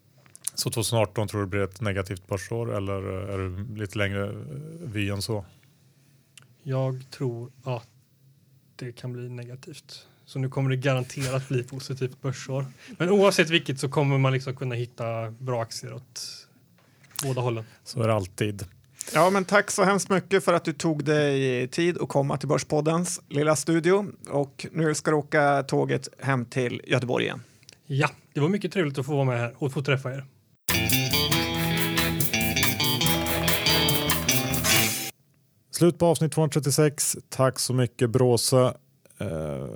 Så 2018 tror du blir ett negativt börsår eller är det lite längre vy än så? Jag tror att det kan bli negativt. Så nu kommer det garanterat bli positivt börsår. Men oavsett vilket så kommer man liksom kunna hitta bra aktier åt båda hållen. Så är det alltid. Ja, men tack så hemskt mycket för att du tog dig tid att komma till Börspoddens lilla studio. Och nu ska du åka tåget hem till Göteborg igen. Ja, det var mycket trevligt att få vara med här och få träffa er. Slut på avsnitt 236. Tack så mycket Bråse. Eh,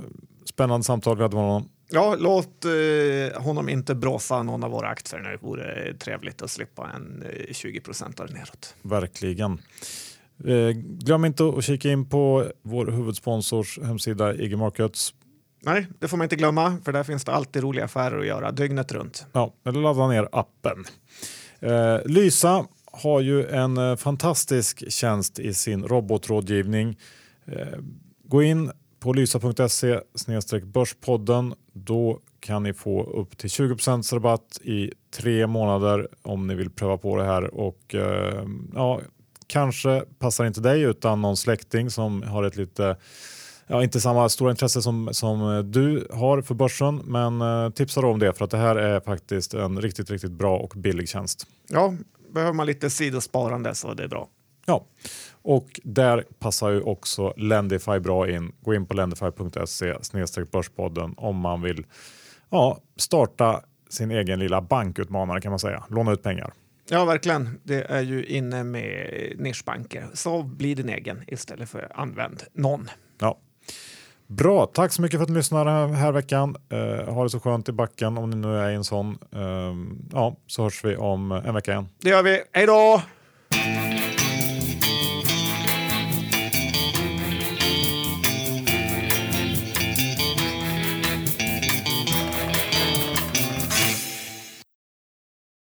spännande samtal vi hade med honom. Ja, låt eh, honom inte bråsa någon av våra aktier nu. Det vore trevligt att slippa en eh, 20 procent neråt. Verkligen. Eh, glöm inte att kika in på vår huvudsponsors hemsida IG Markets. Nej, det får man inte glömma, för där finns det alltid roliga affärer att göra dygnet runt. Ja, eller ladda ner appen. Eh, Lysa har ju en eh, fantastisk tjänst i sin robotrådgivning. Eh, gå in på lysa.se börspodden. Då kan ni få upp till 20 rabatt i tre månader om ni vill pröva på det här. Och eh, ja, Kanske passar inte dig utan någon släkting som har ett lite ja, inte samma stora intresse som, som du har för börsen, men eh, tipsa då om det för att det här är faktiskt en riktigt, riktigt bra och billig tjänst. Ja, behöver man lite sidosparande så är det bra. Ja, och där passar ju också Lendify bra in. Gå in på lendify.se börspodden om man vill ja, starta sin egen lilla bankutmanare kan man säga. Låna ut pengar. Ja, verkligen. Det är ju inne med nischbanker. Så bli din egen istället för använd någon. Ja. Bra, tack så mycket för att ni lyssnade den här veckan. Uh, ha det så skönt i backen om ni nu är i en sån. Uh, ja, så hörs vi om en vecka igen. Det gör vi. Hej då!